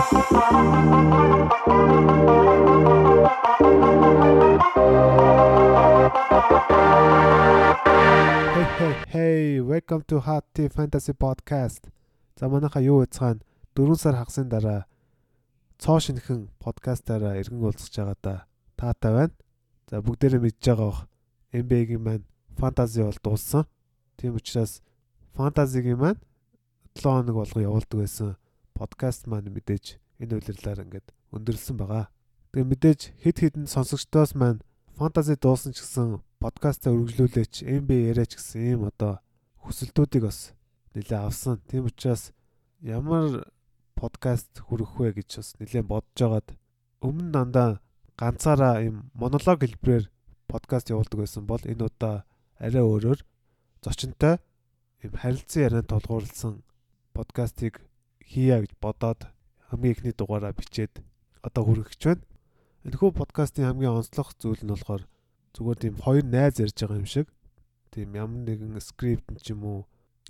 Hey welcome to Hot Tea Fantasy Podcast. За манайха юу яцгаана 4 сар хагасны дараа цоо шинхэн подкастаараа иргэн уулзах байгаа да. Таатай байна. За бүгдээрээ мэдж байгаа бох NBA-гийн маань фэнтези бол дууссан. Тийм учраас фэнтезигийн маань 7 хоног болгон явуулдаг байсан подкаст маань мэдээж энэ үйлрэлээр ингээд өндөрлсөн байгаа. Тэгээ мэдээж хэд хэдэн сонсогчдоос маань фэнтези дуусан ч гэсэн подкастаа үргэлжлүүлээч NBA яриач гэсэн ийм одоо хүсэлтүүдийг бас нэлээ авсан. Тийм учраас ямар подкаст хүрэх вэ гэж бас нэлээд бодож байгаад өмнө дандаа ганцаараа ийм монолог хэлбэрээр подкаст явуулдаг байсан бол энэ удаа арай өөрөөр зочинтой ийм харилцан ярианд толгуурлсан подкастыг хийя гэж бодоод хамгийн ихний дугаараа бичээд одоо хүргэж байна. Энэхүү подкастын хамгийн онцлог зүйл нь болохоор зүгээр тийм хоёр найз ярьж байгаа юм шиг тийм ямар нэгэн скрипт ч юм уу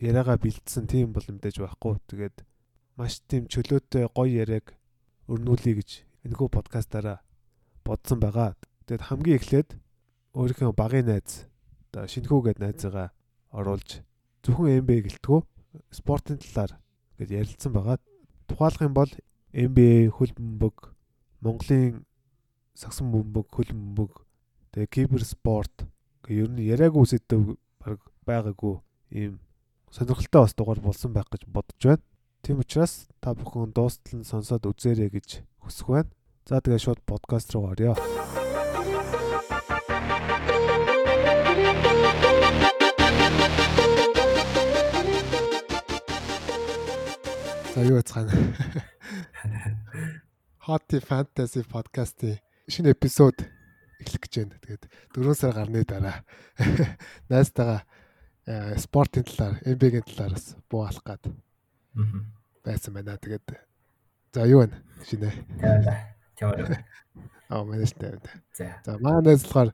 яриагаа бэлдсэн тийм бол мэдээж байхгүй. Тэгээд маш тийм чөлөөтэй гоё яриаг өрнүүлэе гэж энэхүү подкастаараа бодсон байгаа. Тэгэд хамгийн эхлээд өөрийнхөө багын найз одоо шинхүүгээд найзгаа оруулж зөвхөн MB гэлтгүү спортын талаар гэж ярилцсан байгаа. Тухайлах юм бол NBA хөл бөмбөг, Монголын сагсан бөмбөг, хөл бөмбөг, тэгээ кибер спорт гэх ер нь яриаггүй үсэдтэй баг байгаагүй ийм сонирхолтой бас дугаар болсон байх гэж бодож байна. Тийм учраас та бүхэн дуустал нь сонсоод үзээрэй гэж хүсэх байна. За тэгээ шууд подкаст руу орё. За юу яцгаана. Hot Fantasy podcast-ийн шинэ эпизод эхлэх гэж байна. Тэгээд 4 сар гарны дараа найзтайгаа спортын талаар, NBA-гийн талаар бас буу алах гад байсан байна. Тэгээд за юу вэ? Шинэ. Тэгвэл Аа тавина. за. Манай найз болохоор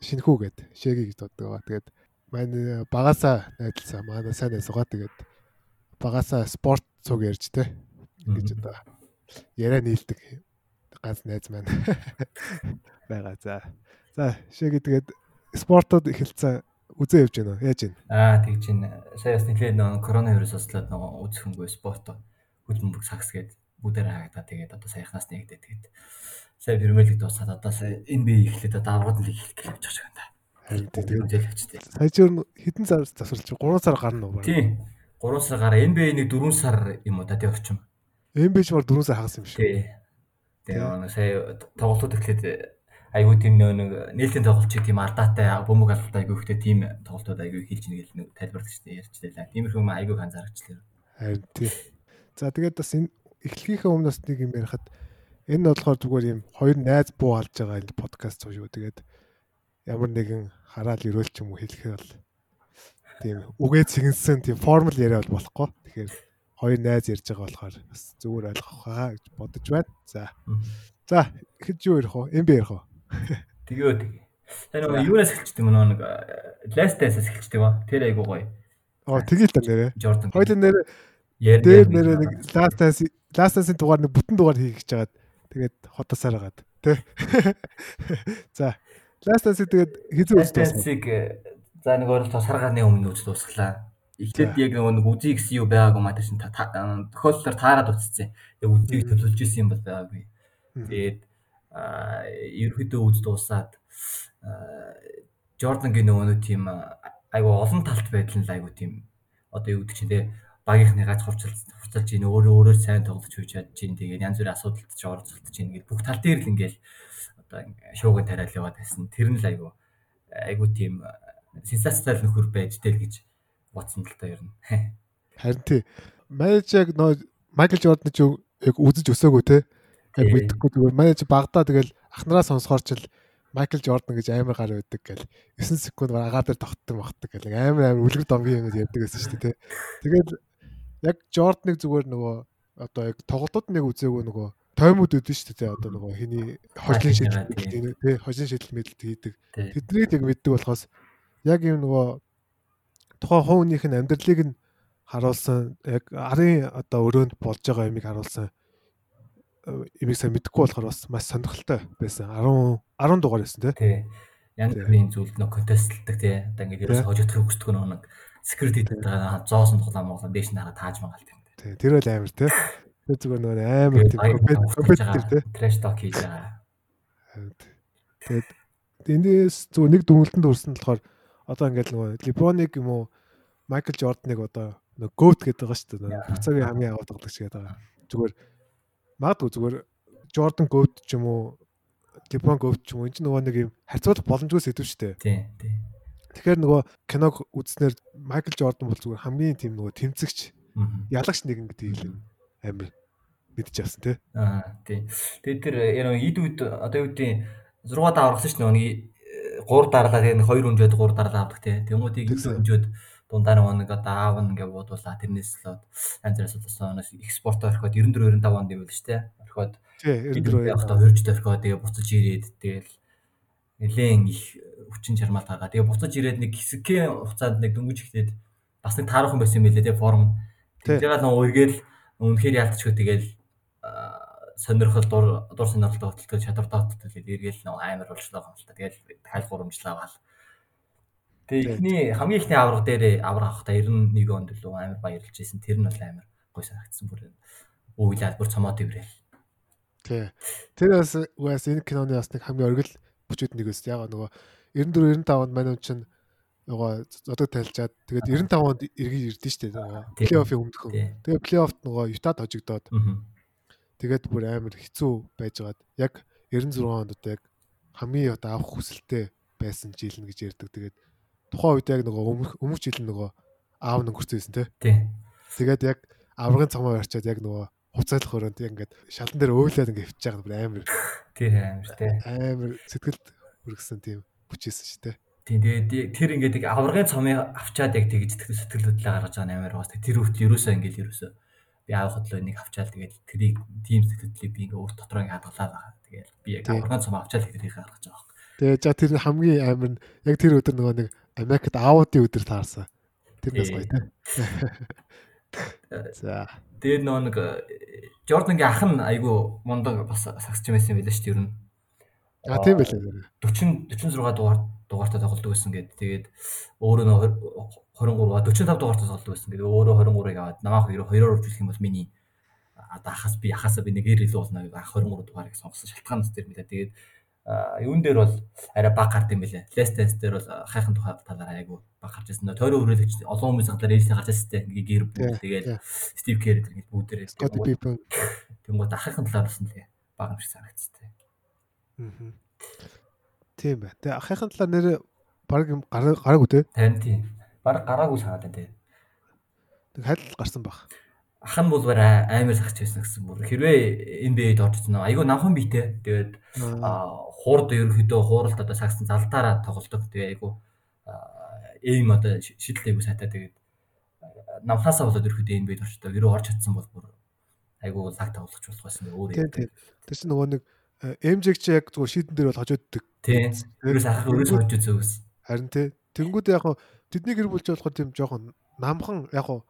шинхүү гээд шэгийг дууддаг. Тэгээд манай багасаа найзлсан. Манай сайн найз байгаа. Тэгээд багасаа спорт цуг ярьж тэ гэж одоо яриа нийлдэг ганц найз маань байгаа. За. За шэгийг тэгээд спортод эхэлсэн үзээ явж байна уу? Яаж байна? Аа тэгж чинь сая бас нэлээд нөө коронавирус ослоод нөгөө үзэхэнгүй спорт хөдөлмөр сагс гээд бүгдээр хаагдаа тэгээд одоо саяхнаас нэгдээ тэгээд сая Премьер лиг дуусаад одоо сая NBA эхлээд одоо аврагд лиг эхлэх гэж явж байгаа юм да. Тэгээд тэгээд үзээлэгчтэй. сая ч хэдэн сар засварлаж 3 сар гарна уу? Тийм. 3 сар гараа NBA нэг 4 сар юм уу да тий орчим. МБ ч мар 4 сар хагас юм шүү. Тий. Тэгээ сая тоглолтууд эхлээд айгүй тийм нэг нийлтийн тоглолтчийг тийм алдаатай бөмбөг алдаатай айгүй ихтэй тийм тоглолтууд айгүй хэлж нэг тайлбарлагч ярьжтэй лээ. Тиймэрхүү юм айгүй анзаарчихлаа. Харин тий. За тэгээд бас энэ эхлэхийнхээ өмнөөс нэг юм ярихад энэ нь болохоор зүгээр юм хоёр найз буу алж байгаа энэ подкаст шүү. Тэгээд ямар нэгэн хараал өрөөл ч юм уу хэлэхээр бол тийм үгээ цэгэнсэн тийм формул яриа бол болохгүй. Тэгэхээр хоёр найз ярьж байгаа болохоор бас зүгээр ойлгох хаа гэж бодож байна. За. За, ихэд юу ярих вэ? МБ ярих уу? Тэгээ тэгээ. Тэр нөгөө юунаас эхэлчихдэг нөгөө нэг ластаас эхэлчихдэг ба. Тэр айгүй гоё. Оо, тэгээл та нэрэ. Jordan. Хоёулын нэр Яар- дээр яар- нэрээ нэг last dance last dance-ийн дугаар нэг бүтэн дугаар хийх гэж жагаад тэгээд хотосаар хагаад тий. За. Last dance тэгээд хизээ Last үздэг. За нэг өөр тосар гарны өмнө үз дуусглаа. Эхлээд яг нэг үзий гэсэн юу байгаагүй маа тийм тохиолдолоор таарад утцсан. Яг үзийг төлөвлөж исэн юм бол байгаагүй. Тэгээд аа ерөөдөө үз дуусаад Jordan-гийн нөгөө тийм айгу олон талт байдал нь айгу тийм одоо юу гэдэг чинь те багийнхны гац хувцалж хувцалж ийн өөрөө өөрөөр сайн тоглож хийж чадж ийн тэгээд янз бүрийн асуудалд ч оролцолтож ийн гэдэг бүх тал дээр л ингээл одоо шуугын тариал яваад байсан. Тэр нь л айгу айгу тийм сенсацтай нөхөр байж тэл гэж бодсон л та ер нь. Харин тий. Манайч яг нөө Майкл Жордан ч яг үзэж өсөөгүй те. Яг Тий. мэдхгүй зүгээр манайч багтаа тэгэл ахнараа сонсохоор ч л Майкл Жордан гэж амар гар байдаг гэл 9 секунд агаар дээр тогтдог багтдаг гэл амар амар үлгэр домгийн юм ярьдаг гэсэн шүү дээ те. Тэгээд яг Жорданыг зүгээр нөгөө одоо яг тоглолтод нэг үзээгүй нөгөө тоймууд үүдэн шүү дээ. Одоо нөгөө хиний хожлын шийдэл те хожлын шийдэл мэдлэлт хийдэг. Тий. Тэднийг яг мэддэг болохоос яг юм нөгөө тухайн хуунийх нь амьдралыг нь харуулсан яг арын одоо өрөөнд болж байгаа юмыг харуулсан имийг сайн мэдэхгүй болохоор бас маш сонирхолтой байсан. 10 10 дугаар байсан тий. Тий. Янз бүрийн зүйлд нөх контестлдаг тий. Одоо ингээд ерөөсө хожигдохыг хүсдэг нэг security дээр зоосон тоглоом моглоо дээш нараа тааж магаал тийм. Тий. Тэр бол амар тий. Тэр зүгээр нөгөө амар тийм компетитив тий. Trash talk хийж байгаа. Тэгээд энэс зүгээр нэг дүнэлтэнд хүрсэн болохоор одоо ингээд нөгөө LeBron-ыг юм уу Michael Jordan-ыг одоо нөгөө GOAT гэдэг байгаа шүү дээ. Буцаагийн хамгийн аваад тоглогч гэдэг байгаа. Зүгээр магадгүй зүгээр Jordan GOAT ч юм уу LeBron GOAT ч юм уу энэ ч нөгөө нэг юм харьцуулах боломжгүй сэдв шүү дээ. Тийм тийм. Тэгэхээр нөгөө киног үзснээр Michael Jordan бол зүгээр хамгийн тийм нөгөө тэмцэгч ялагч нэгэн гэдэг юм амир мэдчих авсан тий. Аа тий. Тэгээд тэр яг ид үед одоо юу гэдэг 6 даваргасан шүү дээ. 3 дарлаа тэгээд 2 өнжөөд 3 дарлаа авдаг тий. Тэнгуудыг өнжөөд дундаа нэг одоо аав нь ингээ буудуулаа тэрнээс л бүрээс болсон экспорт орхиод 94 95 онд юм байл шүү дээ. Орхиод тий 94 явахдаа хөрж дөрхиод тэгээ буцаж ирээд тэгэл нэлээд их хүчин чармаал гаргаа. Тэгээ буцаж ирээд нэг хэсгийн хугацаанд нэг дөнгөж ихлээд бас нэг таархан байсан юм билээ тий форм. Тэгээд нэг үргээл үнэхээр яалтчгүй тэгэл сонирхол дур дур сонирхолтой хөтөлтөд чадвартай хөтөлтөд эргээл нэг амар болчлоо та. Тэгэл хайл гурамжлаа гал. Тэгээ эхний хамгийн ихний авраг дээр авраг авахдаа 91 онд л амар баярлж ирсэн. Тэр нь бол амар гой санагдсан бүр. Үйл бүр цомоо дэврэл. Тий. Тэр бас угаас энэ киноны бас нэг хамгийн оргил бүчүүд нэг өс. Яг нөгөө 94 95 онд манай чинь нөгөө зодог тайлчаад тэгээд 95 онд эргэж ирдэ штэ нөгөө плей-оффын өмнөхөн. Тэгээд плей-оффт нөгөө Ютад хожигдоод Тэгээд бүр амар хэцүү байжгаад яг 96 онд одоо яг хамгийн одоо авах хүсэлтэй байсан жил нь гэж ярьдаг. Тэгээд тухайн үед яг нөгөө өмнөх өмнөх жил нөгөө аав нь өнгөрцөөсөн тий. Тэгээд яг аврагын цамаа барьчаад яг нөгөө хуцайлах өрөөнд яг ингээд шалан дээр өөлээд ингээд хөвч байгаа бүр амар. Тэр амар тий. Амар сэтгэлд хүргэсэн тийм бүчээсэн шүү дээ. Тийм тэгээд тэр ингээд аврагын цамыг авчаад яг тэгж сэтгэл хөдлөлөө гаргаж байгаа нээр бас тэр хүртэл ерөөсөө ингээд ерөөсөө би аав хөдлөө нэг авчаал тэгээд тэрийг team сэтгэлдлийг би ингээ өөр дотроо ингээ хадгалаад байгаа. Тэгээд би яг аврагын цом авчаал тэрийг гаргаж байгаа юм. Тэгээд за тэр хамгийн амин яг тэр өдөр нөгөө нэг Америкт аавуудын өдөр таарсан. Тэр бас гоё тий. За. Тэгээд нөгөө нэг Jordan-гийн ах нь айгүй мундаг бас сагсч байсан юм билээ шүү дээ ер нь. А тийм байлээ. 40 46 дугаар дугаартай тоглодог байсан гэдэг. Тэгээд өөрөө нөгөө 23-аа 45 дугаарт тоглодог байсан. Тэгээд өөрөө 23-ыг аваад намаах 2-2-оор үржүүлэх юм бол миний одоо ахаас би ахаасаа би нэгээр илүү болно гэж ах 23 дугаарыг сонгосон шалтгаан зү тэр мэлээ. Тэгээд юун дээр бол арай баг гард юм бэлээ. Last дээр бол хайхан тухай талаар айгу баг гарч ирсэн. Тойроо хүрээлэгч олон хүмүүс гадаар ээлжтэй гарч ирсэн тийм гэр бүл тэгээд Steve Kerr гэдэг бүгдээрээ тэнгууд ахын талаар болсон лээ. Баг юм шиг санагдсан. Аа. Тийм бай. Тэгээ ахын талаар нэр баг гараагүй те. Харин тийм баг гараагүй санаад байна те. Тэг хайлт гарсан баг. Ах нь бол амар сахч байсан гэсэн бүр. Хэрвээ NBA-д орж ирсэн айгүй намхан битэй. Тэгээд хуурд ерөнхийдөө хууралд одоо сагсан залтаараа тоглолдог. Тэгээ айгүй эйм одоо шийдлээгүй сайтай тэгээд намхаасаа болоод ерөнхийдөө NBA-д орчтой. Ерөө орж чадсан бол бүр айгүй цаг тоглож болох байсан өөр юм. Тийм. Тэр чинь нөгөө нэг MJ чи яг зүгээр шийдэн дээр бол хожооддаг. Тийм. Ерөөс ах ерөөс хожиж үзөөс. Харин тий. Тэнгүүд яг тэдний гэр бүлч болохоор тийм жоохон намхан яг хуу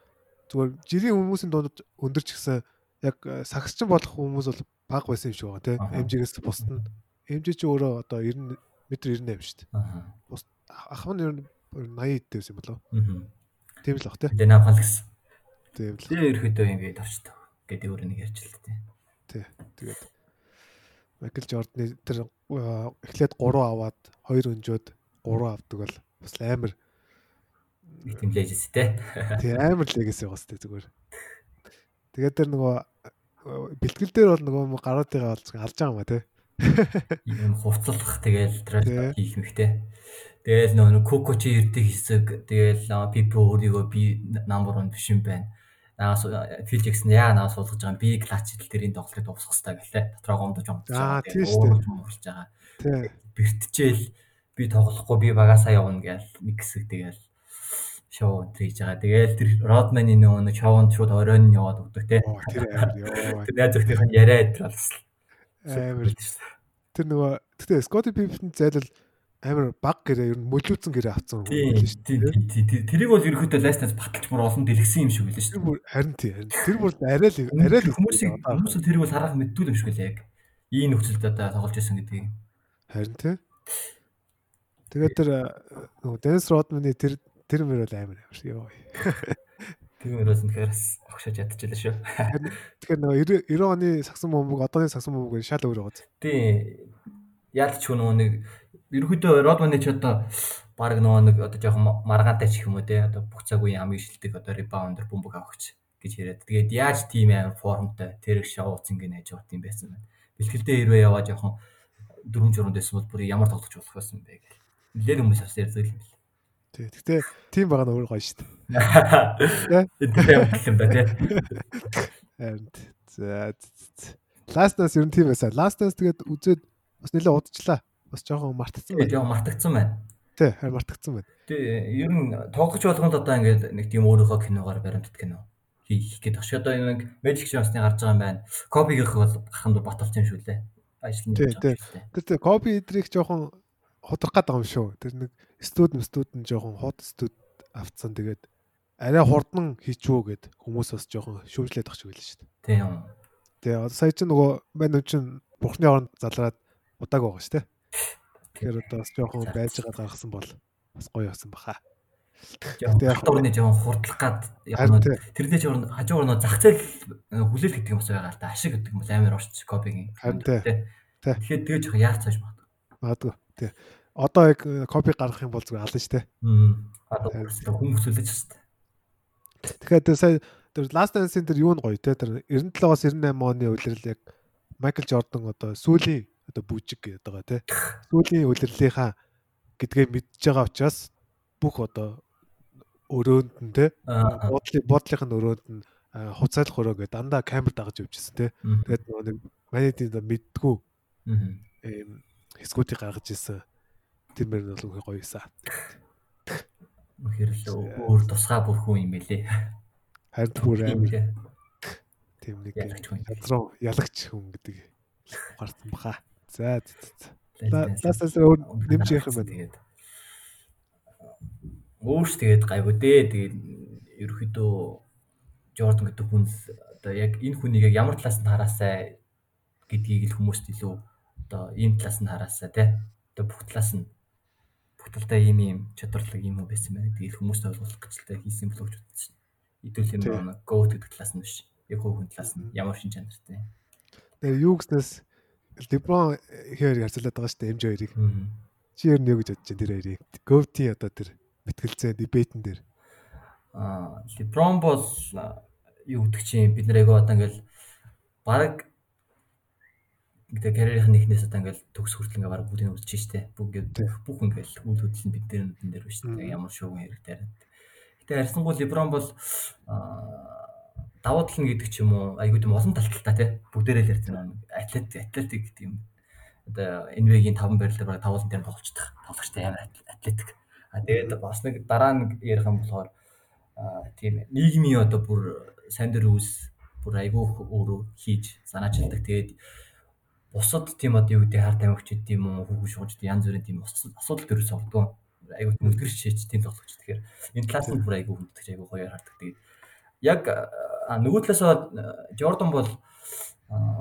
зүгээр жирийн хүмүүсийн дунд өндөрч гисэн яг э, сагсчин болох хүмүүс бол баг байсан юм шиг байгаа тийм MJ-гээс бусд нь MJ чи өөрөө одоо 90 м 98 шүү дээ. Бус ах нь ер нь 80 дэвс юм болов. Тийм л баг тийм. Тэгээ намхан л гэсэн. Тийм л. Тэгээ ерөөхдөө ингээд авчдаг гэдэг өөр нэг ярьж л тийм. Тий. Тэгээд Майкл Жордны тэр э, эхлээд 3 аваад 2 өнжөөд 3 авдаг бол бас амар тийм лежис те. Тий амар легис байгаа сте зүгээр. Тэгээд тэр нөгөө бэлтгэл дээр бол нөгөө гаруудыгаа олж алж байгаа юм а те. Ийм хувцлах тэгэл трал хийх мэгтэй. Тэгэл нөгөө коко чи ирдэг хэсэг тэгэл пипо өөрийгөө би number 1 биш юм байна. Наас Фил Джексон яа наас суулгаж байгаа би клач хэл тэрийн тоглолтыг дуусгах хэрэгтэй гэлээ. Дотроо гомдож гомдож байгаа. Уурж байгаа. Бэртжээл би тоглохгүй би багасаа явна гээл нэг хэсэг тэгэл шоу хийж байгаа. Тэгээл тэр Родманы нөгөө нэг шоунд шууд оройн нь яваад өгдөг те. Тэр амар ёо. Тэр найз өхнийх нь яриад тэр бас амар. Тэр нөгөө тэгтээ Scotty Pippen зайлал амар баг гэрээ ер нь мөлөөцөн гэрээ авцсан Тийм байлээ шүү дээ. тэрийг бол ерөөхдөө лайснаас баталж бүр олон дэлгэсэн юм шиг байлаа шүү бүр харин тий харин тэр бүр арай л дээ. арай л хүмүүсийг хүмүүс тэрийг бол харах мэддгүй юм шиг байлаа яг. Ийм нөхцөлд одоо тоглож байсан гэдгийг. харин тий. Тэгээд тэр э, нөгөө Денс Родманы тэр тэр мөр бол амар амар ёо. Тийм өрөөс нь тэгэхээр огшож ядчихлаа шүү. Тэгэхээр нөгөө 90 90 оны сагсан бомбог одооны сагсан бомбог шал өөр байгаа. Тийм. Яалч ч нөгөө нэг ерөөхдөө Родманы ч одоо баг нөгөө нэг одоо жоохон маргаантай ч юм уу те одоо бүх цаг үеийн хамгийн шилдэг одоо ребаундер бөмбөг авахч гэж яриад. Тэгээд яаж тийм амар формтой тэрэг шоуц ингэ нэж явах юм байсан байна. Бэлтгэлдээ хэрвээ яваа жоохон дөрөв журанд байсан бол бүр ямар тоглож болох байсан бэ гэх. Нилээд хүмүүс бас ярьдаг юм бэл. Тий. Гэтэ тийм байгаа нь өөр гоё шүү дээ. Тэр юм гэх юм да тий. Харин за Last Dance ер нь тийм байсан. Last Dance тэгээд үзээд бас нэлээд удажлаа. Бас жоохон мартагдсан байна. яг мартагдсан байна. Тий, харин мартагдсан байна. Тэ ер нь тоглож болгонд одоо ингээд нэг тийм өөрийнхөө киногоор баримтат кино хийх гээд багш. Одоо нэг Magic Johnson-ы гарч байгаа юм байна. Копигийнх бол гарахын дуу баталж юм шүү лээ. Ажлын Тий, тий. Тэр тий Коби эдрийг жоохон худрах гээд байгаа юм шүү. Тэр нэг студ студ нь жоохон хот студ авцсан. Тэгээд арай хурдан хийчвөө гэд хүмүүс бас жоохон шүүмжлээд ах шиг байлаа шүү дээ. Тий юм. Тэгээ сая чи нөгөө мань нүн чин бурхны оронд залраад удааг байгаа шүү дээ. Тэгэхээр одоо бас жоохон байж байгаа гаргасан бол бас гоё явсан баха. Тэг яг- Яг жоохон хурдлах гад тэрдээ ч өөр хажуу өөр зах зээл хүлээл гэдэг юм бас байгаа л да. Ашиг гэдэг юм бол амар орч копигийн. Харин. Тий. Тэгэхээр тэгээ жоохон яарч цааш магадгүй. Магадгүй. Тий. Одоо яг э, копи гаргах юм бол зүгээр алан шүү дээ. Одоо хүмүүс хүлээж байна. Тэгэхээр тэр сая тэр Last Dance-ийн тэр юу нь гоё те тэр 97-оос 98 оны үлрэл яг Майкл Жордан одоо сүүлийн одоо бүжиг гэдэг байгаа те. Сүүлийн үлрэлийнхаа гэдгээ мэдж байгаа учраас бүх одоо өрөөнд нь те Аа. бодлын бодлынх нь өрөөнд нь а, хуцайлах өрөө гэдэг дандаа камер дагаж явжсэн те. Тэгээд нэг манайдын мэддгүү Мм. Хэсгүүдийг гаргаж ирсэн. Тэр мөр нь бол үнэхээр гоё юусан. Үнэхээр л өөр тусгай бүр хүн юм байлээ. Харин бүр лээ. тийм нэг ядруу ялагч хүн гэдэг гарсан баха. За өөр нэмж ярих юм байна. Тэгээд өөрч тэгээд гайгүй дээ. Тэгээд ерөөхдөө Jordan гэдэг хүн одоо яг энэ хүнийг яг ямар талаас нь хараасаа гэдгийг л хүмүүст илүү одоо ийм талаас нь хараасаа тий. Одоо бүх талаас нь бүх талдаа ийм ийм чадварлаг ийм хүн байсан байна гэдгийг хүмүүст ойлгуулах гэж л хийсэн гэж бодсон. Идүүл юм байна. Goat гэдэг талаас нь биш. Яг хүн талаас нь ямар шин чанартай. Тэгээ юу гэснээс LeBronхээр харьцуулаад байгаа шүү дээ MJ хоёрыг. Мм. Чи ер нь юу гэж бодож байна тэр хоёрыг? Goat-ийн одоо тэр мэтгэлцээ дебетэн дээр. Аа, LeBron бол юу гэдэг чинь бид айгаа одоо ингээл баг гэдэг карьерийн нэгнээс одоо ингээл төгс хүртэл ингээ баг бүгдийг үзэж штэ. Ингээ бүх ингээл үйл хөдлөл нь бид нар энэ дээр биш Мм. тэ ямар шууган хэрэгтэй. Гэтэ харьцангуй LeBron бол давуу тал нь гэдэг ч юм уу айгүй тийм олон талталтай тий. Бүгдээрээ л ярьсан нэг атлет атлетик гэдэг юм. Одоо NBA-гийн 5 байрлал баг тавуулан дээр тоглолцдог. Тоглогчтой амар атл- атлетик. А тэгээд бас нэг дараа нэг ярих юм болохоор тийм нийгмийн одоо бүр сайн дээр үс бүр айгүй өөрөө хийж санаачилдаг. Тэгээд бусад тийм одоо юу гэдэг хар тамхич гэдэг юм уу хүүхэн шугаж гэдэг янз бүрийн тийм асуудал төрөс ордог. Айгүй үлгэрч хийж тийм тоглож. Тэгэхээр энэ талаас нь бүр айгүй хүндэж айгүй гоё хардаг. Тэгээд яг нөгөө талаас Jordan бол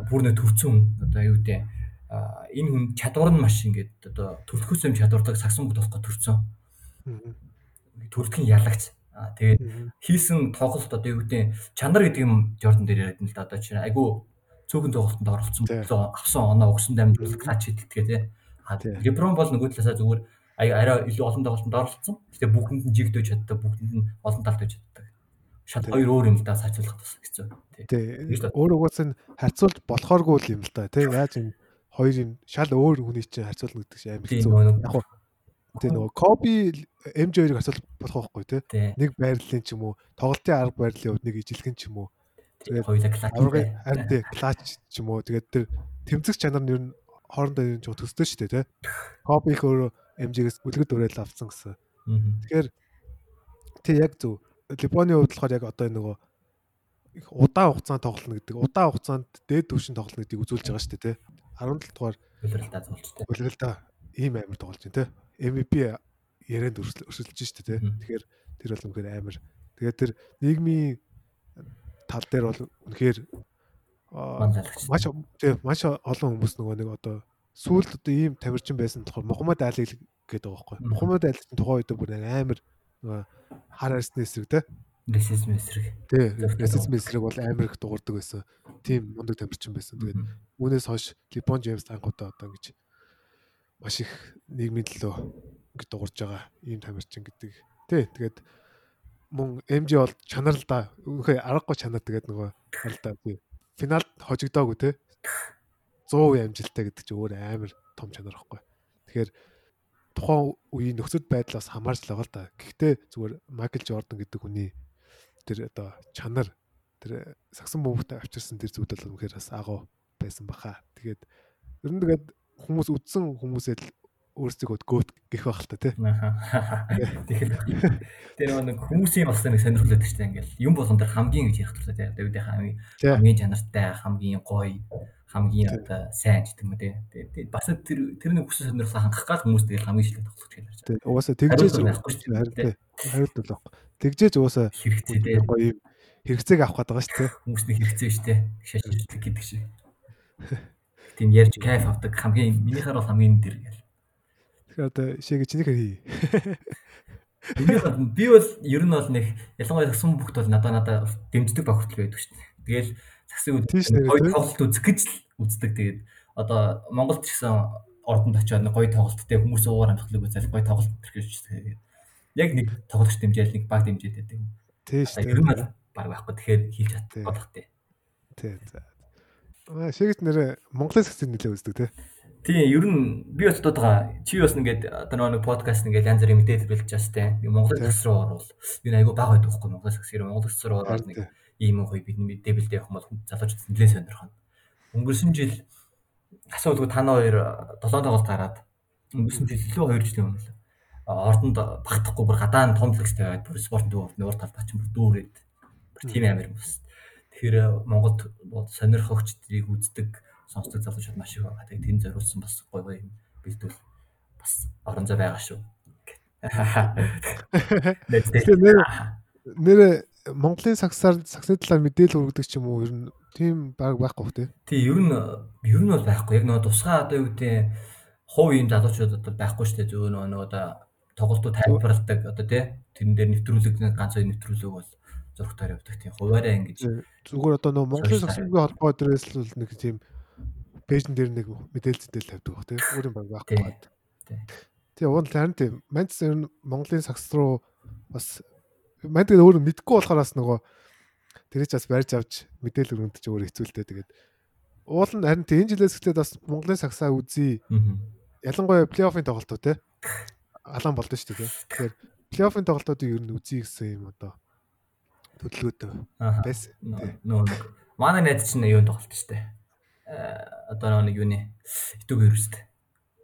бүр нэг төвцөн одоо юу гэдэг а, энэ хүн чадвар нь маш ингээд одоо төрөлхөөс юм чадвартай сагсан болох гэж төрцөн. Мгм. Төрөлхийн ялагч. Тэгээд хийсэн тоглолт одоо юу гэдэг чанар гэдэг юм Jordan дээр яриад нь л да одоо чинь айгүй цөөхөн тоглолтод оролцсон авсан оноо өгсөн дамжуулах Мгм. клач хийдэлтгээ тий. LeBron бол нөгөө талаасаа зүгээр ай- арай илүү олон тоглолтод оролцсон. Гэтэ бүгдэнд нь жигдэж чаддаг, бүгдэнд нь олон талд байж чаддаг. Шат хоёр өөр юм л да сайжруулах бас хэцүү. Тий. Өөр угаас нь харьцуулж болохооргүй юм л да тий яаж юм хоёр юм шал өөр хүний чинь харьцуулна гэдэг чинь амар хэцүү. Яг хуу тий нөгөө Коби MJ хоёрыг харьцуулж болох байхгүй тий. нэг байрлалын ч юм уу тоглолтын арга барилын хувьд нэг ижилхэн ч юм уу Тэгээд Хоёулаа клач. аврагын харин тий клач ч юм уу тэгээд тэр тэмцэх чанар нь ер нь хоорондоо юм жоо төстэй шүү дээ тий Коби их өөрөө MJ-гээс үлгэр дуурайл авсан гэсэн. Тэгэхээр тий яг зөв Лебоны хувьд болохоор яг одоо нөгөө их удаан хугацаанд тоглоно гэдэг удаан хугацаанд дээд түвшин тоглоно гэдгийг үзүүлж байгаа шүү дээ тий 17 дугаар Үлрэлтээ зулж тий. үлрэлдэ ийм амар тоглож байна тий MVP ярианд өрсөлдөж штэ тий. Тэгэхээр тэр бол үнэхээр амар. Тэгээд тэр нийгмийн тал дээр бол үнэхээр маш маш олон хүмүүс нөгөө нэг одоо сүүлд одоо ийм тамирчин байсан болохоор Мухаммад Али гэдэг байгаа байхгүй. Мухаммад Али тухайн үед бүр амар нөгөө хар арсны эсрэг тий. Ресизм эсрэг. Тий, ресизм эсрэг бол амар их дуурдаг байсан. Тийм мундаг тамирчин байсан. Тэгээд үүнээс хойш Липон Джеймс тангуудаа одоо ингэж маш их нийгмийн төлөө ингэ дуурж байгаа ийм тамирчин гэдэг. Тий, тэгээд мөн MJ бол чанар л да. Үнэхээр аргагүй чанар тэгээд нөгөө алдаа би. Финалд хожигдоогүй те. 100% амжилттай гэдэг чинь өөр амар том чанар ихгүй. Тэгэхээр тухайн үеийн нөхцөл байдлаас хамаарч л байгаа л да. Гэхдээ зүгээр Майкл Джордан гэдэг хүний тэр одоо чанар тэр сагсан бөмбөгтэй авчирсан тэр зүйл бол үнэхээр бас агуу байсан баха. Тэгээд ер нь тэгээд хүмүүс үдсэн хүмүүсэл өөрсдөө гөөт гэх байх л та тий. Тэр нэг хүмүүсийн бас нэг сонирхол өгдөг чинь ингээл юм болгон дээр хамгийн гэж ярих туфта тий. Дэвдийн хамгийн хамгийн чанартай, хамгийн гоё, хамгийн одоо сайн гэдэг юм тий. Тэгээд бас тэр тэр нэг хүсэл сонирхлыг хангах гал хүмүүс дээр хамгийн шилдэг тоглох гэж ярьж байгаа. Угаасаа тэгжээс харин тий. Хариулт болох. Тэгжээс угаасаа хэрэгтэй тий. Гоё хэрэгцээг авах гэдэг байгаа шүү тий. Хүмүүсний хэрэгцээ шүү тий. Шашилдаг гэдэг шиг. Тийм ярьж кайф авдаг хамгийн минийхаар бол хамгийн дээр гэл. Одоо шигээ чинийхэр хий. Би бол ер нь бол нэг ялангуяа сум бүгд бол надаа надаа дэмждэг баг хүртэл байдаг шүү дээ. Тэгэл засгийн үед гоё тоглолт үзэх гэж л үздэг. Тэгээд одоо Монголд ч гэсэн ордонд очиод гоё тоглолттой хүмүүс уугаар амтгалыг үзэл гоё тоглолт төрөх гэж тэгээд яг нэг тоглогч дэмжээл нэг баг дэмжээд байдаг. Тийш тийм. Ер нь баг байхгүй. Тэгэхээр хийж чадах болох тий. Тий. Аа шигэт нэрэ Монголын саксыг нэлээд үздэг тий. Тийм, ер нь би бас бодоод байгаа. Чи бас ингээд одоо нэг подкаст ингээд янз бүрийн мэдээлэл бэлж байгаа сте. Монгол хэсэг рүү орвол энэ айгу бага байдаг байхгүй Монгол хэсэг рүү Монгол хэсэг рүү ороод нэг ийм гоё бид мэдээлэлтэй явах юм бол залуучууд нэлээд сонирхно. Өнгөрсөн жил асуулгүй танаа хоёр 7 тоглолт гараад өнгөрсөн жил илүү 2 жилийн өмнө ордонд багтахгүй бүр гадаан томплекстэй байгаад бүр спортын төв нуур талд очих бүр дүүрээд тийм амир юм бас. Тэгэхээр Монголд сонирхогчдыг үздэг сонсдог залуучууд маш их байгаа. Тэгээд тэнд зориулсан бас гоё гоё юм бэлдвэл бас орон зай байгаа шүү. Нэр Монголын сагсаар сагсны талаар мэдээлэл хүргэдэг ч юм уу ер нь тийм баг байхгүй тий. Тий ер нь ер нь бол байхгүй. Яг нөгөө тусгай одоо юу гэдэг хувь юм залуучууд одоо байхгүй шүү дээ. Зөв нөгөө одоо тоглолтууд тайлбарладаг одоо тий тэрэн дээр нэвтрүүлэг ганц хоёр нэвтрүүлэг бол зургатаар явдаг тийм хуваараа ингэж зүгээр одоо нөгөө Монголын сагсны холбоо дээрээс л нэг тийм пэйжн дээр нэг мэдээлэлтэй тавьдаг баг тийм өөрийн баг байхгүй бат. Тэгээ уул харин тийм. Манчестер ер нь Монголын сагс руу бас тэгээ өөрөө мэдгүй болохоор бас нөгөө тэрийг бас барьж авч мэдээлэл өргөнд ч өөр хэцүүлтэй тэгээд уул нь харин тийм энэ жилээс эхлээд бас Монголын сагсаа үзье. Ялангуяа плей-оффын тоглолтууд те алан болдоо шүү дээ. Тэгэхээр плей-оффын тоглолтуудыг ер нь үзье гэсэн юм одоо төлөвлөгөөд байсан. Нөө манай найз чинь юунд тоглолт шүү дээ одоо нэг юуны итүг вирустэй.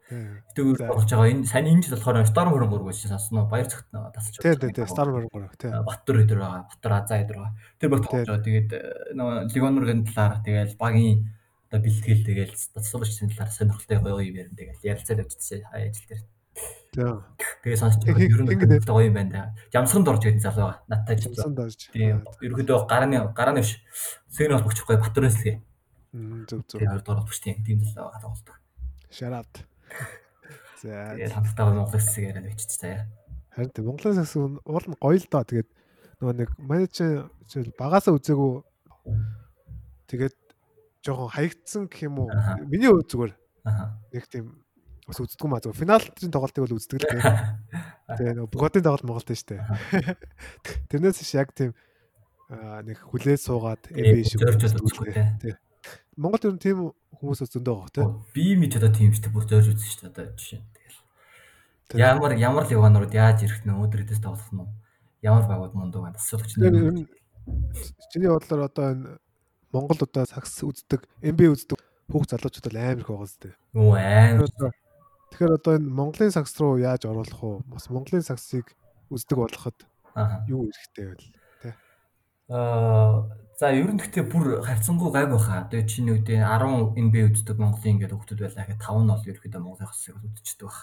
Итүг вирус болж байгаа. Энэ сайн энэ жил болохоор Storm 23 гэж сонсноо баяр цогт тасалж байгаа. Тийм тийм Storm 23 тийм. Баттар өдр байгаа. Баттар Азаа өдр байгаа. Тэр баг тоглож байгаа. Тэгээд нөгөө Лигоноргийн талаар тэгээд багийн одоо бэлтгэл тэгээд тасалж талаар сонирхолтой гоё юм ярина тэгээд ярилцаад явчихсан ажил дээр. Тийм. Тэгээ сонсч байгаа ер нь гоё юм байна. Ямсганд орж ирсэн залуу. Наттай ч. Тийм. Ерөөдөө гарааны гарааны биш. Сэгнэ бол бөчхгүй Баттараас л гээ. Зөв зөв. Тэгээд хоёрдугаар биш тийм л тоглолдог. Шараад. За. Тэгээд хамтдаа Монгол хэсэг яриад бичиж заяа. Харин тийм Монголын хэсэг уул нь гоё л доо. Тэгээд нөгөө нэг менежер багасаа үзээгүй. Тэгээд жоохон хаягдсан гэх юм уу? Миний хувьд зүгээр. Нэг тийм бас үздэггүй маа зөв финалын тоглолтыг бол үздэг л тийм. Тэгээ нөгөө Боготын тоглолт Монголд нь штэ. Тэрнээс ш яг тийм нэг хүлээж суугаад эбэ шиг тийм. Монгол ер нь тийм хүмүүс зөндөө байгаа тийм. Би мэд одоо тийм шүү дээ. Бүр зорж үзсэн шүү дээ одоо жишээ. Тэгэл. Ямар ямар ливанууд яаж ирэх нэ өдрөөс тоглох нь ямар багууд мундаг байна. Асуулагч нэр. Чиний бодлоор одоо энэ Монгол одоо сакс үздэг, МБ үздэг хүүхд залуучууд бол амар их байгаа зү. Юу амар. Тэгэхээр одоо энэ Монголын сакс руу яаж оруулах вэ? Бас Монголын саксыг үздэг болгоход юу хэрэгтэй вэ? Аа за ер нь гэхдээ бүр харьцангуй гайг байхаа. Тэгээ чиний үдээ 10 NB үздэг Монголын ингээд хүмүүс байлаа гэхэд 5 нь бол ерөөхдөө Монголын хэсэг үзчихдэг баг.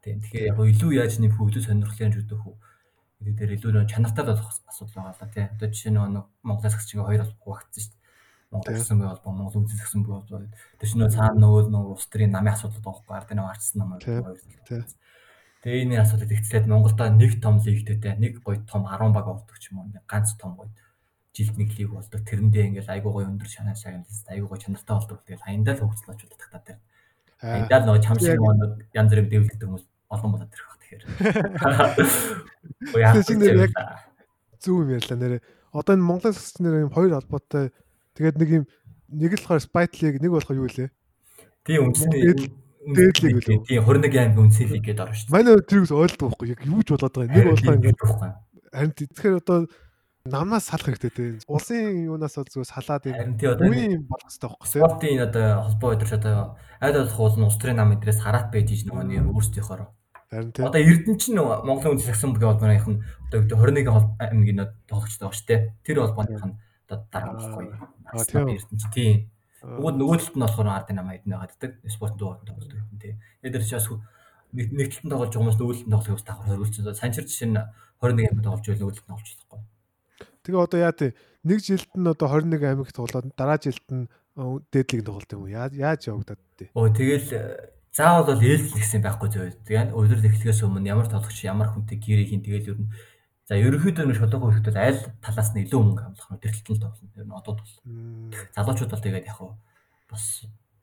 Тийм. Тэгэхээр яг илүү яаж үү, илүү сонирхлын жүдэх үү. Гэдэг дээр илүү нөө чанартай болох асуудал байгаа л да тий. Одоо жишээ нь нэг Монголын сагчгийн хоёр хуваагдсан шүү дээ. Монгол гэсэн бай бол Монгол үзэл гэсэн бай бол тэр чинь цаана нөгөө нөгөө улс төрийн намын асуудал байхгүй ард нэг арчсан нам хоёр. Тэгээ энэ асуудал ихцлээд Монголда нэг том лигтэй нэг гоё том 10 баг ч юм уу. Ганц том гоё жилд нэг лиг болдог. Тэрэндээ ингээл айгуу гоё өндөр шанаа шагналтай айгуу гоё чанартай болдог. Тэгэл хаяндаа л хөгжлөж тагтаад байна. Хаяндаа л нөгөө чам шиг нэг янз бүрийн дэвлэгдэх хүмүүс олон болоод ирэх баг тэгэхээр. Яг зөв юм ярьлаа нэрээ. Одоо энэ Монголын сагч нэр юм хоёр холбоотой тэгээд нэг юм нэг л болохоор Spite League нэг болохоор юу лээ? Тийм үндсний дээдлийг үлээ. Тийм 21 аймаг үндсний лиг гэдээ орно шүү дээ. Манай тэрийг ойлгохгүй байхгүй яг юу ч болоод байгаа. Нэг болохоор ингээд харин тэгэхээр одоо намнаас салах хэрэгтэй те. Улсын юунаас бол зүгээр салаад энэ үеийн болох хэрэгтэй байхгүй те. Спортын одоо холбоо өдөрч одоо аль болох уул нь улс төрийн нам эдрээс хараат байж иж нөгөө нэг өөрсдийнхоороо. Харин те. Одоо Эрдэнэ чинь Монголын үндэс агсан бүгийн холбооных нь одоо 21 аймгийн тоглогчтой байгаа шүү те. Тэр холбооных нь одоо дараа болохгүй. Аа тийм Эрдэнэ тийм. Нөгөө нөгөө талд нь болохоор ард нам эднэ гаддаг. Спортын дуу тоглолт юм тий. Эдгээр ч бас нэг талд нь тоглож байгаа хүмүүс нөгөө талд нь тоглох бас давхар хориулж. Санчир жишээ нь 21 аймаг тоглож байл нөгөө талд нь тоглож болохгүй. Тэгээ одоо яа тий нэг жилд нь одоо 21 аймагт тоглоод дараа жилд нь дээдлийг тоглолт юм уу? Яаж явагдаад тий? Оо тэгэл э, заавал бол ээлжлэх гэсэн байхгүй зөө. Тэгээ өдөр эхлэхээс өмнө ямар тоглогч ямар хүнтэй гэрээ хийн тэгэл ер нь за ерөнхийдөө нэг шодог хөлтөд аль талаас нь илүү мөнгө амлах талд нь тоглоно. Ер нь одоо бол. Залуучууд бол тэгээд яг бас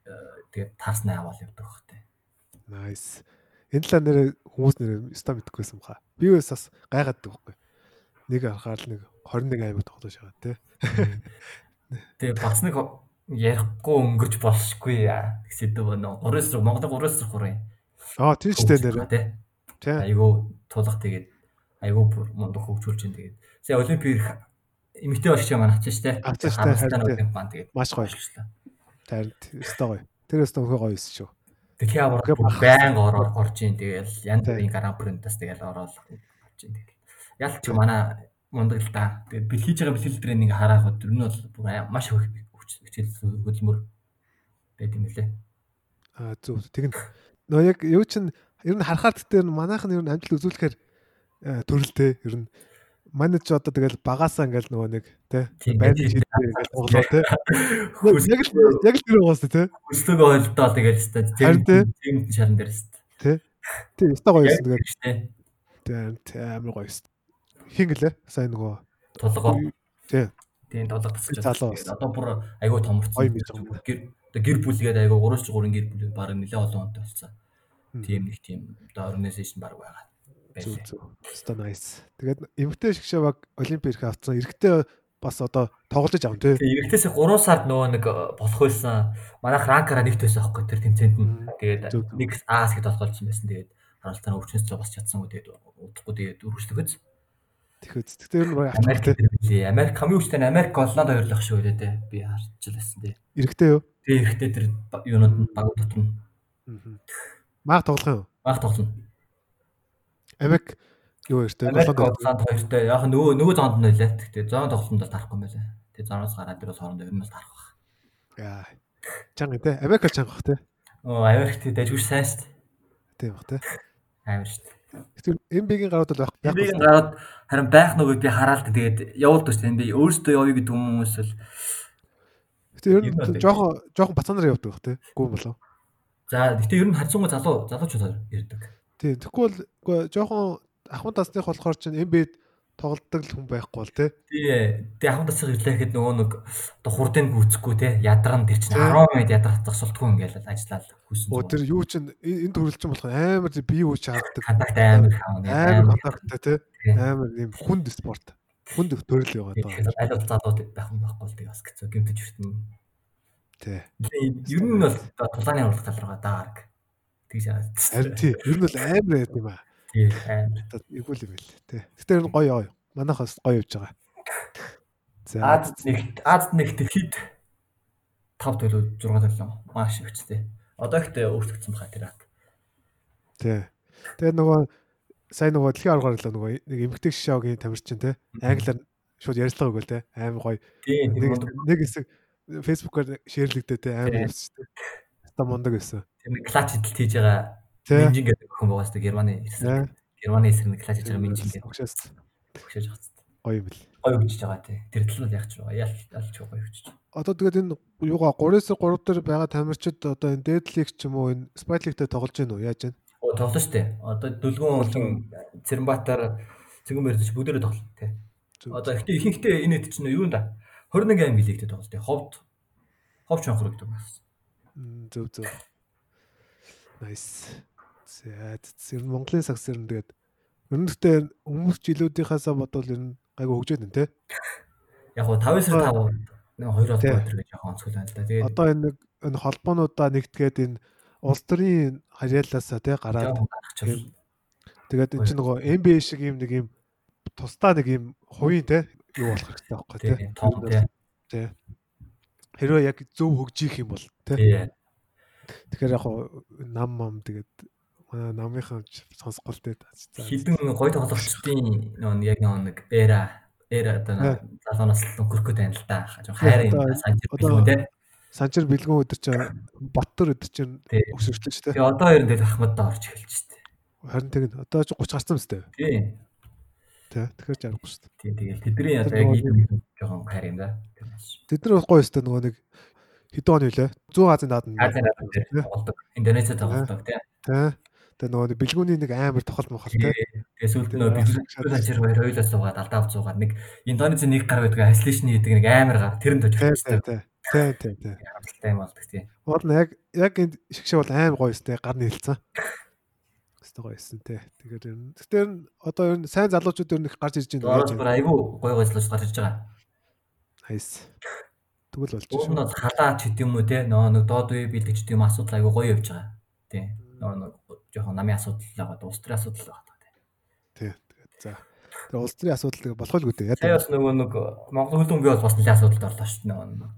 э, тэгээд таарснаа аваад явдаг бах тий. Nice. Энэ талаар нэр хүмүүс нэр ста мэдгүйсэн баха. Би бас гайхаад байгаа байхгүй. Нэг анхаар л нэг 21 аймаг тоглож байгаа тий. Тэгээ бас нэг ярихгүй өнгөрч байна. 3 эсрэг Монголын 3 эсрэг 3 юм. Аа тийм ч дээ тий. Тий. Айгу тулах тэгээд айгу мундаг хөгжүүлж ин тэгээд. Сая олимпик эмэгтэй багш маань авчих штэ. Авчих штэ. Тэгээд маш гоё. Тэр өстой гоё. Тэр өстой өхөө гоё эсэж шүү. Тэгээ ямар байн ороор орж ийн тэгэл янз бүрийн гран принтаас тэгэл ороод орж ийн тэгэл. Ялч манай мундаг л да. Тэгээд би хийж байгаа бэлтгэл дээр нэг хараад ер нь бол маш хичээл хөдөлмөр байт юм лээ. Аа зөв. Тэг нь нөө яг юу чин ер нь харахаар нь манайх нь ер нь амжилт үзүүлэхээр төрөлтэй ер нь. Манай ч одоо тэгэл багасаа ингээл нөгөө нэг тий байна шийдээ ингээл тоглоо тий яг л яг л тэр угаас тий өстөг ойлтоо тэгэл хэвээр тийм шаран дээр тий тий өстөг гоё юм тэгэл тий амар гоё хин гэлээ? Сайн нөгөө. Тулгоо тий. Тийм толгой тасч одоо бүр айгүй томорцсон гэр гэр бүлгээд айгүй 3-3 гэр бүл баг нэлээ олон онтой болсон. Тийм нэг тийм. Одоо организашн баг байгаа. Өстой nice. Тэгээд эмгтэй шгшээ баг олимпиад ирэх авцсан. Эрэгтэй бас одоо тоглож аван тий. Эрэгтээс 3 сард нөгөө нэг э, болох байсан. Манайх ранкараа нэгт байсан аахгүй тэр тэмцээнд нь. Тэгээд нэг аас гэд толгойлсон байсан. Тэгээд харалтаа өвчнөс цоо бас чадсангүй. Тэгээд удахгүй тэгээд үргэлжлэхэд. Тэгэхэд тэр нь Америк билээ. Америк хүчтэй Америк Голланд хоёрлах шүү дээ тий. Би харчихлаа тий. Эрэгтэй юу? Тий эрэгтэй тэр юунууд нь баг дотор нь. Мааг тоглох юм. Мааг тоглоно. Америк юу ярьтай? Голланд хоёртой. Яг нөгөө нөгөө зоонд нь байлаа. Тэгтээ зоон тоглолтод тарахгүй байлаа. Тэгээ зооноос гараад дөрөс хоорондоо ер нь бол тарах баг. Яа. Чанга те. Америк чанга бах те. Оо Америк те дайгуур сайн шүү дээ. Тийм бах те. Амар шүү дээ. MB-гийн гарууд бол байх. MB-гийн гарууд харин байх нөгөө би хараалт тэгээд явуулдаг шүү дээ. MB өөрөөсөө явъя гэдэг хүмүүс л Тэгэхээр ер нь жоохон жоохон бацаанаар явдаг бах те. Гүү болов. За гэтээ ер нь харьцангуй залуу залуучууд ирдэг. Бол үгүй жоохон ахмад тасных болохоор чинь эмбед тоглолдог хүн байхгүй бол тий. Тий. Тэг ахмад тасыг ирлээхэд нөгөө нэг одоо хурдыг гүцэхгүй тий. Ядран тэр чинь 10 минут ядрах засалтгүй ингээл ажиллаад хүсэн. Оо тэр юу чинь энэ төрөл чинь болох амар бие үуч хаадаг. Хадагт амар хаана. Амар хадагтай тий. Амар юм хүнд спорт. Хүнд төрөл байгаа. Аль бол залууд байх юм байхгүй л тий бас гэцүү гэмтэж хүртэн. Тий. Ер нь бол тулааны урлаг тал руугаа даарг тэгж хараад. Харин тий. Ер нь бол амар яд юм аа. Тий. Амар. Эвгүй юм бэл тий. Гэтэ гоё гоё. Манайхаас гоё явж байгаа. За Аз нэгт Аз нэгт хэд 5 төлөв 6 төлөв маш өвчтэй. Одоо ихтэй өөрчлөгдсөн баха тэр ат. Тий. Тэгээ нөгөө сайн нөгөө дэлхийн аргаар л нөгөө нэг эмгтэй шишаагийн тамирчин тий. Англиар шууд ярьцлага өгөөл тий. Амар гоё. Нэг нэг хэсэг фэйсбүүкээр шеэрлэгдээ тий шүү дээ. Та мундаг байсан. Тийм клач хидэлт хийж байгаа. Минжин гэдэг охин байгаа шүү дээ Германы. Германы эсрэг класс хийж байгаа Минжин гэдэг. Огшоос Өгшөөж байгаа шүү дээ. гоё бэл. Гоё өгч байгаа тий. Тэр тал нь яг ч байгаа. Ял ялч гоё өгч. Одоо тэгээд энэ юугаа 3-ээс 3 дээр байгаа тамирчид одоо энэ дээдлиг ч юм уу энэ спайтлигтэй тоглож гин үү яаж вэ? Оо тоглоно шүү дээ. Одоо Дүлгүн болон Цэрэнбаатар Цэнгэн мэрдэж бүгдээрээ тоглоно тий. Одоо ихтэй ихэнхдээ энэ хэд чинь юу юм да? 21 аймаг лигтэй тоглолт тий. Ховд ховч анхруу гэдэг. М, Зөв зөв. Nice. За зөв Монголын сагс ер нь тэгээд ер нь гэхдээ өмнөх жилүүдийнхаасаа бодвол ер нь гайгүй хөгжөөд байна те. Яг гоо 5 сар 5 нэг 2 Тий. удаа өдр гэж яг онцгой байна л да. Тэгээд Одоо энэ нэг энэ холбоонуудаа нэгтгээд энэ улс төрийн харьяалаасаа те гараад тэгээд энэ чинь нөгөө NBA шиг юм нэг юм тусдаа нэг юм хувийн те юу болох хэрэгтэй байхгүй те. том тий. Тий. Хэрвээ яг зөв хөгжих юм бол те. Тэгэхээр яг нам мам тэгээд манай намынхан ч сонсгол те. За, Хідэн гой тоглогчдын нөө яг нэг эра эра одоо залуунаас гээд байна л да. Хайрын Одоо- санчир билүү те. Санчир бэлгэн өдөр чинь Баттар өдөр чинь өсөжлөө ч те. Тэгээ одоо ер нь тэгэл Ахмаддаа орж эхэлж штэ. Харин тэгээд одоо ч 30 гарсан мэт те. Тий. Тий. Тэгэхээр жаргахгүй шүү дээ. Тий тэгэл тэдний яг нөгөө- ийм жоохон хайр юм да. Тэд нар гоё өстэй нөгөө нэг хэдэн оны үлээ. 100 Азийн наадам. Азийн наадам дээр тоглодог. Индонезиад тоглодог тий. Тий. Тэгээд нөгөө бэлгүүний нэг амар тохол мохол те. Тэгээ сүүлд нөө бэлгүүр санчир хоёр хоёулаа суугаад алдаа авцуугаад нэг Индонезийн нэг гар байдаг айслэшн гэдэг нэг амар гар тэр нь Тий, тожих тий, тий. Тий, тий, тий. харамсалтай юм болдог тий. Уул нь яг яг энэ шиг шиг бол амар гоё өстэй гарны хэлцэн. Өстэй гоё өссөн те. Тэгэхээр ер нь ер нь одоо ер нь сайн залуучууд ер нь их гарч ирж байна Доороос бүр айгүй гой гойслож гарч иж байгаа. Хайс. Тэгвэл болж Уг шүү. нь бол халаа ч гэдэм үү те нөө нэг доод үе бэлдэж гэдэм асуудал айгүй гоё явж байгаа. Тий. Нөө нэг жоохон намын асуудал байгаа, улс төрийн асуудал байгаа. Тий. За. Тэр улс төрийн асуудал болох л үүдээ. Сая бас нөгөө нэг Монгол хөл бөмбөг бол бас нэлээд асуудалд орлоо шүү дээ нөгөө.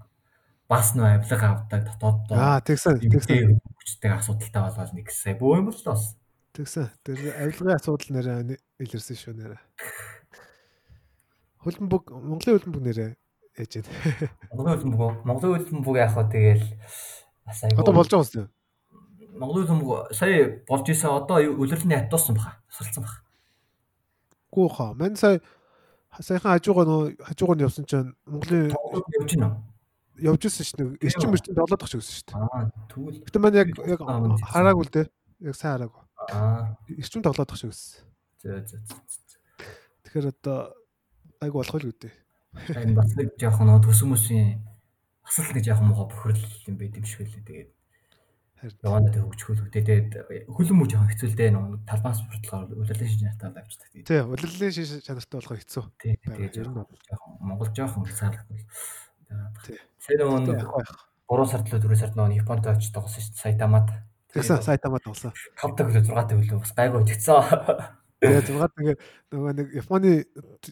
Бас нөө авилга авдаг дотоод Аа, тэгсэн. Тэгсэн. хүчтэй асуудалтай болоод нэг сая бөө юм бол л бас. Тэгсэн. Тэр авилгын асуудал нэрээ илэрсэн шүү нэрээ. Хөлбөмбөг Монголын хөлбөмбөг нэрээ ээж байна. Монголын хөл бөмбөг Монголын хөл бөмбөг яг хаа тэгэл бас айгүй. Одоо болж байгаа юм. Монголын бөмбөг сая болж исэн одоо үлрэлний хатуусан баха. Тусалсан баха. Гүү хаа. Мань сая саяхан хажуугаа нөө хажуугаар нь явсан чинь Монголын явж гинөө. явж ирсэн шүү дээ. Эрчим эрчим тоглоод тах шүү дээ. Аа тэгвэл Гэтэ маань яг яг хараагүй л дээ. Яг сайн хараагүй. аа Эрчим тоглоод шүү гэсэн. зөө зөө зөө. Тэгэхээр одоо айгу болох л үүдээ. Энэ бас нэг жоохон нөө төсөн мөсийн бас л нэг жоохон мохо бохирл юм байт юм шиг үлээ. Тэгээд Хөгжихөл үтэй. Тэгээд хөлөн мөч жоохон хэцүү л дээ нөө талбаас бүртлэгээр үлрэлэн шинж натаа авчдаг. Тэгээд тий улирлын шиш чанартай болох хэцүү. тий Байгаа, тэгээд ер нь жоохон Монгол жоохон нөгөө Тий, нэг яг байх. 3 сард л 4 сард нөгөө Японд очиж тоглосон шүү дээ. Сайтамад. Тэгсэн сайтамаа тоглосон. 5 таг хөлөө 6 таг хөлөө бас гайгүй тэгсэн. Тэгээ зургаад ингээ нөгөө нэг Японы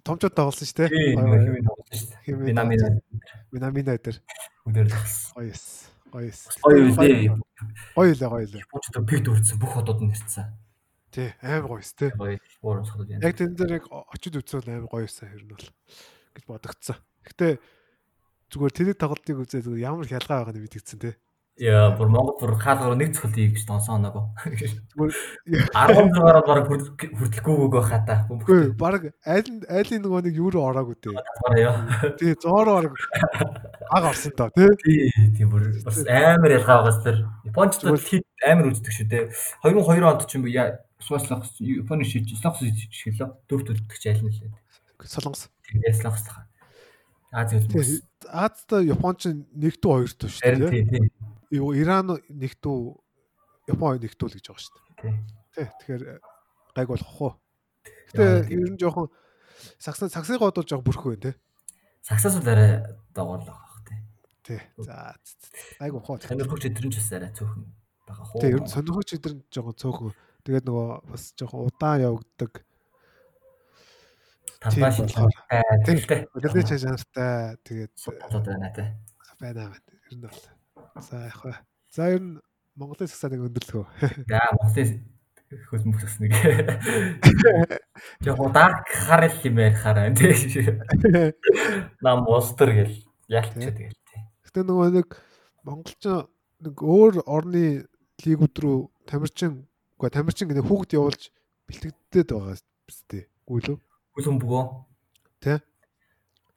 томчууд тоглосон шүү Тийм дээ. хэмээн тоглосон шүү дээ. Минамина Минамина дээр үдээр тоглосон. гоё эс. Гоё эс. Гоё үлээ. Гоё лээ гоё лээ. Япончууд пикт үрдсэн бүх хотууд нь нэрсэн. Тий амар гоё эс тий. Гоё. Яг тэн дээр яг очиж үзвэл амар гоё эсэ хэрнэ бол гэж бодогдсон. Гэтэ зүгээр тэрийг тоглолтыг үзээ зүгээр ямар хялгаа байгааг нь мэдгэцэн тий. Яа, бүр Монгол бүр хаалгаар нэг цохол ийгч донсон оноогүй. Зүгээр 16-аар бараг хүртэлгүйгөө байхаа та. үгүй баг айл айлын нөгөө нэг юу руу ороогүй дээ. Тий 100 орог аг орсон доо тий. Тий, тийм бүр бас амар ялгаа байгаас тэр Япончууд хит амар үздэг шүү дээ. 2002 онд ч юм яа Суслах Японы шиж Слахс шилээ. Дөрөвт үздэг ч айл нь лээ. Солонгос. Тэгээд Слахс тахаа. Аз. Тий Азтай Японч нэгдүү хоёртой шүү дээ. тий, тий. Юу Иран нэгдүү Япон нэгдүү л гэж байгаа шүү дээ. Тий. Тэгэхээр гайг болох уу. Гэтэ ер нь жоохон сагсан сагсыг бодвол жоохон бүрхүү байна тий. Саксас бол арай доогоор л байгаа бах тий. Тий. За гайг ухаа. Сонирхогч өдрөн ч бас арай цөөхөн байгаа хуу. Тий ер нь сонирхогч нь жоохон цөөхөн. Тэгээд нөгөө бас жоохон удаан явагддаг. тийм шинжилгээ Тий. тий. Үлэлээ чанартай тэгээд Болоод байна тий. байна байна. Ер нь бол. За яг хаа. За ер нь Монголын сагсаа нэг өндөрлгөө. За Монголын хөл мөкс нэг. Яг удааг харал юм ярихаар байна тий. Нам устер гэл ялч Тий. тэгэл тий. Гэтэ нөгөө нэг монголч нэг өөр орны лигүүд рүү тамирчин Гэхдээ тамирчин гэнэ хүүхд явуулж бэлтгэдээд байгаа биз гүйлүү. Хүлэн бөгөө. Тэ?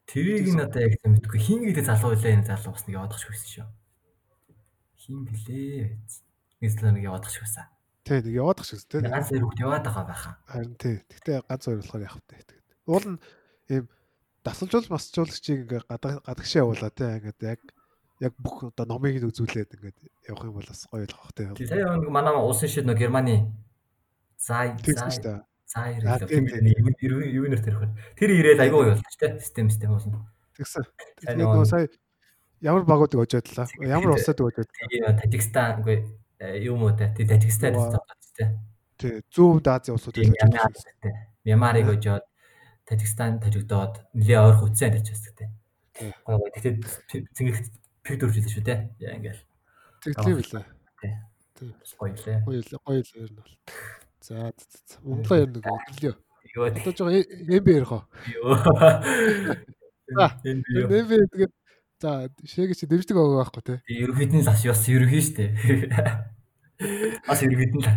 Тэрийг одоо яг тийм мэдгүй хин гэдэг залуу үлээ энэ залуу бас нэг яваад тахш байсан шүү. Хин блээ. Нэг залуу нэг яваад тахш байсан. Тэ нэг яваад тахш гэсэн тэ. Ганц хоёр хүүхд яваад байгаа байхаа. Харин тий. Гэхдээ ганц хоёр болохоор явах вэ тэгээд. Уул нь ийм дасалжуул масчуулагчийг ингээ гадагшаа явуулаа тий. Ингээд яг яг бүх одоо номыг нь үзүүлээд ингээд явах юм бол бас гоё л бах тий. Тий сая нэг манай улсын шид нэг Германы зай зай зай юу нэр тэр хөр. Тэр ирээд айгүй болж тий. Систем систем болно. Тэгсэн. Нөгөө сая ямар багуудыг өжөөдлөө. Ямар улсад. Тий Тажикстан үгүй юу муу те. Тий Тажикстан тоглож тий. Тий зүүн Азийн улсууд өжөөдлөө. Мямарыг өжөөд Тажикстан тажигдоод нэлээ ойр хүчсэн гэж байна тий. Гоё гоё. Тэгтээ цэнгэх пик идэв шүү те. Яа ингээл. Тэгтлээ билээ. Тий. Гоё лээ. Гоё лээ. Гоё лээ ер нь бол. За Монголоо ер нь өглөө. Йоо. Одоо жоо МБ ярих уу? Йоо. МБ тэгээд за шээгээ чи дэмждэг байгаа байхгүй те. Ерөнхийд нь бас ёс ерөнхий дээ. Бас ерөнхийд нь л.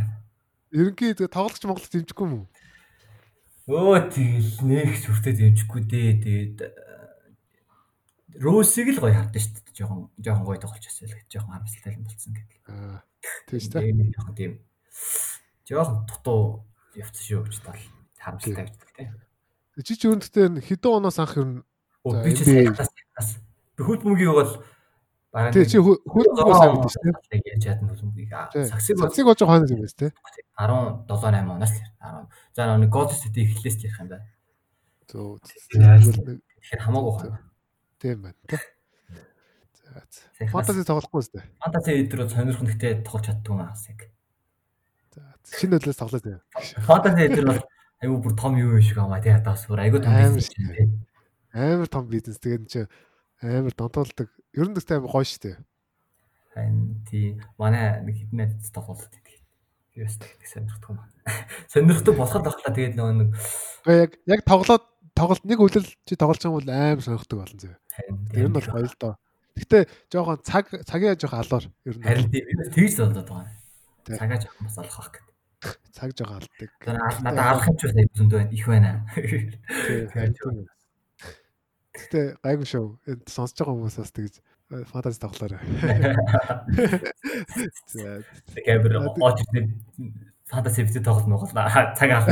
Ерөнхий тэгээд тоглогч Монголд дэмжихгүй юм уу? Өө тэгэл нэгч хүртээ дэмжихгүй дээ. Тэгээд Роусыг л гоё хардсан дээ. Жохон жохон гоё тоглож байсан л гэж жохон харамсалтай юм болсон гэдэг. Аа. Шүү дээ. Жохон тийм жохон дутуу явцсан шүү гэж тал харамсалтай гэдэг тийм. Чи ч өөрөндөө хэдэн оноос анх ер нь би ч бас би хөл бөмбөгийг бол бараг тий чи хөл бөмбөг сайн шүү дээ. Яаж чадна хөл бөмбөгийг. Саксыг саксыг болж байгаа юм байна тий. 17 8 оноос л 10. За нэг гол сэтийг эхлээс л ярих юм байна. Зөв. Тэгэхээр хамаагүй хаа. Тийм байна тий. За. Фантази тоглохгүй үстэй. Фантази өдрөө сонирхон гэхдээ тоглож чаддгүй юм аас яг. За. Шинэ өдрөөс тоглоо тий. Фантази өдөр бол айгүй бүр том юу юм шиг амаа тий хатаас бүр айгүй том бизнес тий. Амар том бизнес тэгээд чи амар донтолдог. Ер нь дэстэй амар гоё штэ. Харин тий манай нэг хитэн найз тоглолт гэдэг. Юу өстэй сонирхдгүй юм. Сонирхдаг болохоор багтаа тэгээд нөгөө нэг яг яг тоглоод тоглолт нэг үлрэл чи тоглож байгаа бол амар сонирхдаг болно зөө. Тэр нь бол гоё л доо. Гэтэ жоохон цаг цагийн жоохон алуур ер нь. Харин тэгж болоод байгаа. Цагаа жоохон бас олох байх гэдэг. Цаг жоохон алдаг. Надад алах юм ч зөндөө байна. Их байна. Гэтэ гайгүй шүү. Сонсож байгаа хүмүүс бас тэгж фантази тоглоорой. За. Тэгэхээр очиж фантази битээ тоглоно уу? Цаг авах.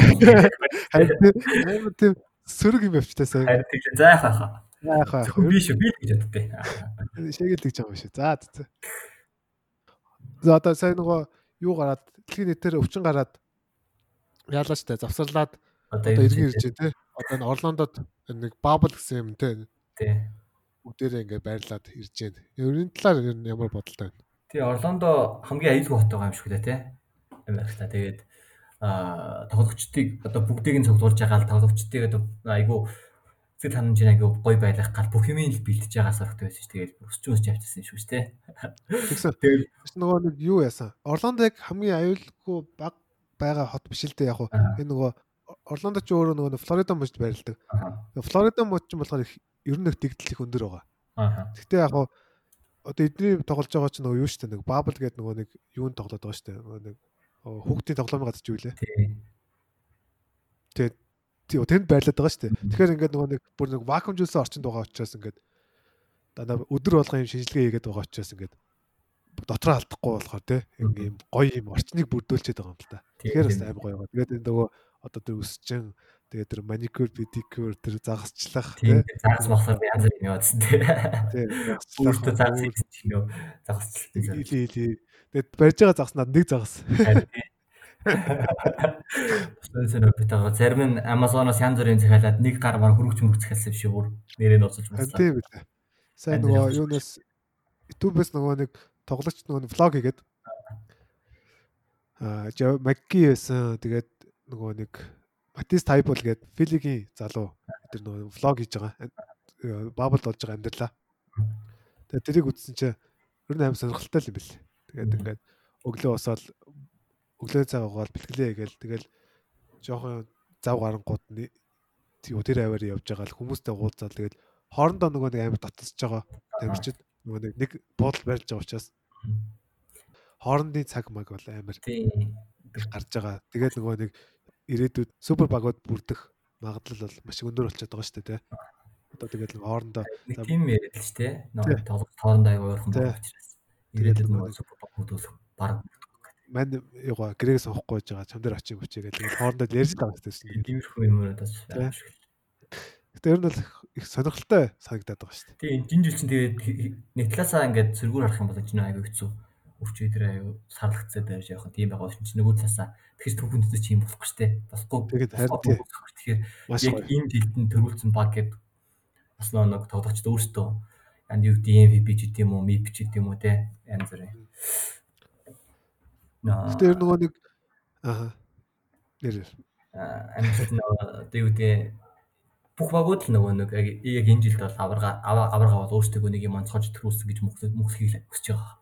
Харин тийм сөрөг юм явчтай сайн. Харин тийм заах аа. Заах аа. Зөвхөн би шүү би гэж боддтой. Шээгэл гэж байгаа юм шүү. За за. За одоо сайн нөгөө юу гараад дэлхийн нийтээр өвчин гараад яалаач та завсарлаад одоо иргэн ирж байна те. Одоо энэ Орлондод нэг бабл гэсэн юм те. Тий. Бүгдээрээ ингээд байрлаад ирж байна. Ерөнхий талаар ямар бодолтой байна? Тий, Орлондо хамгийн аюулгүй хот байгаа юм шиг лээ те. Америкта тэгээд а тоглогчдыг одоо бүгдийг нь цуглуулж байгаа л тоглогчдыг одоо айгүй зэт ханамжийн айгүй гой байлгах гал бүх юм л бэлтэж байгаа сархтай байсан ш. Тэгээд өсч өсч явчихсан шүү дээ. Тэгсэн. Тэгээд нөгөө нэг юу яасан? Орлондо яг хамгийн аюулгүй баг байгаа хот биш л дээ яг уу. Энэ нөгөө Орлондо ч өөрөө нөгөө Флорида мужид байрладаг. Флорида муж ч болохоор ер нь тэгдэл их өндөр байгаа. Гэхдээ яг уу одоо эдний тоглож байгаа ч нөгөө юу штэ нэг бабл гэдэг нөгөө нэг юунд тоглоод байгаа штэ нөгөө нэг хүүхдийн тоглоомын гадаж юу лээ. Тэгээд тий тэнд байрлаад байгаа штэ. Тэгэхээр ингээд нөгөө нэг бүр нэг вакуум жуулсан орчинд байгаа учраас ингээд дандаа өдөр болгон юм шинжилгээ хийгээд байгаа учраас ингээд дотроо алдахгүй болохоор тий ийм гоё юм орчныг бүрдүүлчихэд байгаа юм л та. Тэгэхээр бас аим гоё байгаа. Тэгээд энэ нөгөө одоо тэр өсчин тэгээд тэр маникюр, педикюр, тэр загасчлах тий загас махсаар янз бүр юм яваадсан тий. Тий. Өөртөө загас хийх юм загасчлалт. Илээ илээ. Тэгээд барьж байгаа загснаад нэг загас. Спонсор битага зарим нь Amazon-оос янз бүрийн захиалаад нэг гар мар хөргөч мөргөц хэлсэн биш үү? Нэрээ нууцлж байна. Тийм үү. Сайн нөгөө юунаас YouTube-с нөгөө нэг тоглогч нөгөө влог хийгээд аа Макки байсан. Тэгээд нөгөө нэг Матис Тайбол гээд Филигийн залуу тэр нөгөө влог хийж байгаа. Бабл болж байгаа амьдралаа. Тэгээд тэрийг үзсэн чинь ер нь аим сонирхолтой юм бэл. Тэгээд ингээд өглөө босоод өглөө цаг угаал бэлтгэлээ гээл тэгэл жоохон зав гарангууд юу тэр аваар явж байгаа л хүмүүстэй уулзаад тэгэл хоорондоо нөгөө нэг амар татсаж байгаа тамирчид нөгөө нэг нэг буудал барьж байгаа учраас хоорондын цаг маг бол амар гарч байгаа. Тэгээд нөгөө нэг ирээдүйд супер багууд бүрдэх магадлал бол маш өндөр болчиход байгаа шүү дээ. Одоо тэгээд хоорондоо тийм яриад л ч тий. Нөгөө тоглох хоорондоо аягүй ойрхон байгаа учраас ирээдүйд нөгөө супер багууд бол баг мань ягаа гэрээ сонгохгүй байж байгаа чам дээр очиж өчөө гэдэг. Тэгээд хоорондоо ярьж байгаа гэсэн. Тиймэрхүү юмрууд бас байна шүү. Гэтэ ер нь бол их сонирхолтой санагдаад байгаа шүү дээ. Тийм энэ жил чинь тэгээд нэг талаасаа ингээд зэргүүр харах юм бол энэ аягүй хэцүү өвчөө дээр аюу сарлагдсаад байж явах тийм байгаа шүү. Нөгөө талаасаа тэгэхээр түүхэнд чи юм болохгүй штэ. Болохгүй. Тэгээд харин тэгэхээр яг энэ жилдэн төрүүлсэн баг гэдэг бас нэг тоглогчд өөрсдөө анд юу гэдэг MVP ч гэдэм үү, MIP ч гэдэм үү те янз бүрийн. Тэр нөгөө нэг аа нэр амьд нөгөө юу гэдэг бүх багууд л нөгөө нэг яг энэ жилд бол аварга аварга бол өөрсдөө нэг юм онцгойж төрүүлсэн гэж мөхлөхийг хүсэж байгаа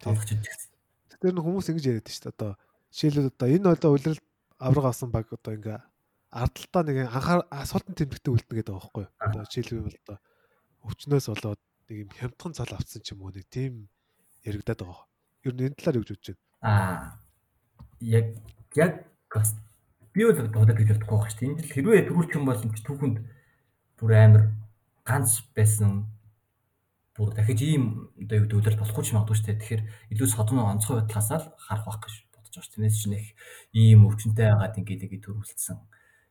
тоглогч гэсэн. Тэр нэг хүмүүс ингэж яриад шүү дээ. Одоо жишээлбэл одоо энэ одоо улирал авраг авсан баг одоо ингээ ардталтаа нэг анхаар султан тэмдэгтээ үлдэнэ гэдэг байгаа байхгүй юу? Одоо жишээлбэл одоо өвчнөөс болоод нэг юм хямдхан цал авцсан ч юм уу нэг тийм яригадаад байгаа. Ер нь энэ талаар юу гэж бодож байна? Аа яг яг би бол одоо гэж бодохгүй байгаа шүү дээ. Энэ жил хэрвээ төрүүлчих юм бол түүхэнд бүр амар ганц байсан бүр дахиж ийм одоо юу гэдэг үйлдэл болохгүй ч магадгүй шүү дээ. Тэгэхээр илүү содон онцгой байдлаасаа л харах байх гэж бодож байгаа шүү. Тэрнээс чинь их ийм өвчнөй байгаад ингээд ингэ төрүүлсэн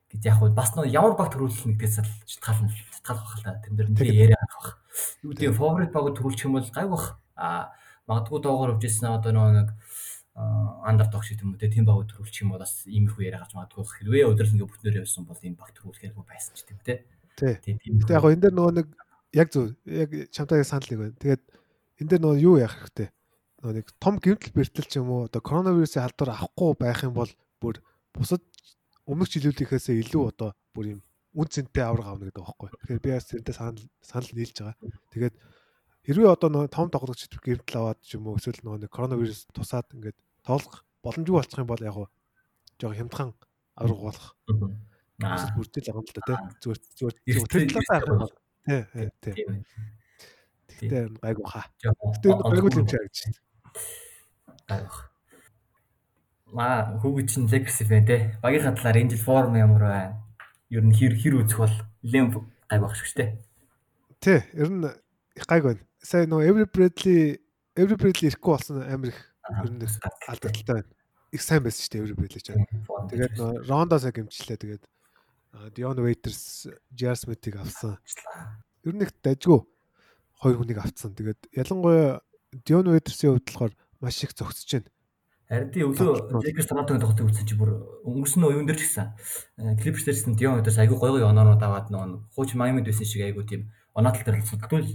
гэж яг хөө бас нэг ямар баг төрүүлэх нэгдээс л шалтгаална шалтгаалах байх л та. Тэн дээр нэг яриа гарах байх. Юу гэдэг фаворит баг төрүүлчих юм бол гайг бах. А магадгүй доогоор өвжсэн одоо нэг андердог шиг юм уу тийм баг төрүүлчих юм бол бас иймэрхүү яриа гарч магадгүй хэрвээ өдрөл ингээ бүтнээр явсан бол энэ баг төрүүлэхгүй байсан ч тийм үү тийм. Яг энэ дээр нөгөө нэг яг зөв яг чамтай санал нэг байна. Тэгээд энэ дээр нөгөө юу яах хэрэгтэй? Нөгөө нэг том гэмтэл бэртэл ч юм уу одоо коронавирусын халдвар авахгүй байх юм бол бүр бусад өмнөх жилүүдийнхээс илүү одоо бүр юм үн цэнтэй авраг авна гэдэг байхгүй. Тэгэхээр би бас тэрнтэй санал санал нийлж байгаа. Тэгээд хэрвээ одоо нөгөө том тоглогч гэмтэл аваад ч юм уу эсвэл нөгөө нэг коронавирус тусаад ингээд тоглох боломжгүй болчих юм бол яг гоо жоо хямдхан авраг болох. Аа. Бүрдэл байгаа юм л да тий. Зүгээр зүгээр тэр талаас харах Тий, тий. Тэгтээ гайгүй хаа. Тэгтээ гайгүй юм чаа гэж. Гайгүй. Маа хүүг чинь Legacy fan те. Багийнхаа талаар энэ жил форм ямар байна? Ер нь хэр хэр үзэх бол нэлээд гайгүй байх шүү дээ. Тий, ер нь гайгүй байна. Сая нөө Every Bradley Every Bradley ирэхгүй болсон амар их ер нь алдагдaltaй байна. Их сайн байсан шүү дээ Every Bradley ч. Тэгээд нөө Rondo-саа гэмчлээ тэгээд Дион Waiters, Jar Smith-ийг авсан. Ер нь их дажгүй хоёр хүнийг авцсан. Тэгээд ялангуяа Дион Waiters-ийн хувьд болохоор маш их зөгсөж байна. Харин тий өглөө Lakers Toronto-гийн тоглолтыг үзсэн чи бүр өнгөрсөн оюун дээр ч гэсэн Clippers дээрсэн Dion Waiters айгүй гоё гоё оноонууд аваад нөгөө хууч Miami-д байсан шиг айгүй тийм оноотол дээр судалгүй л.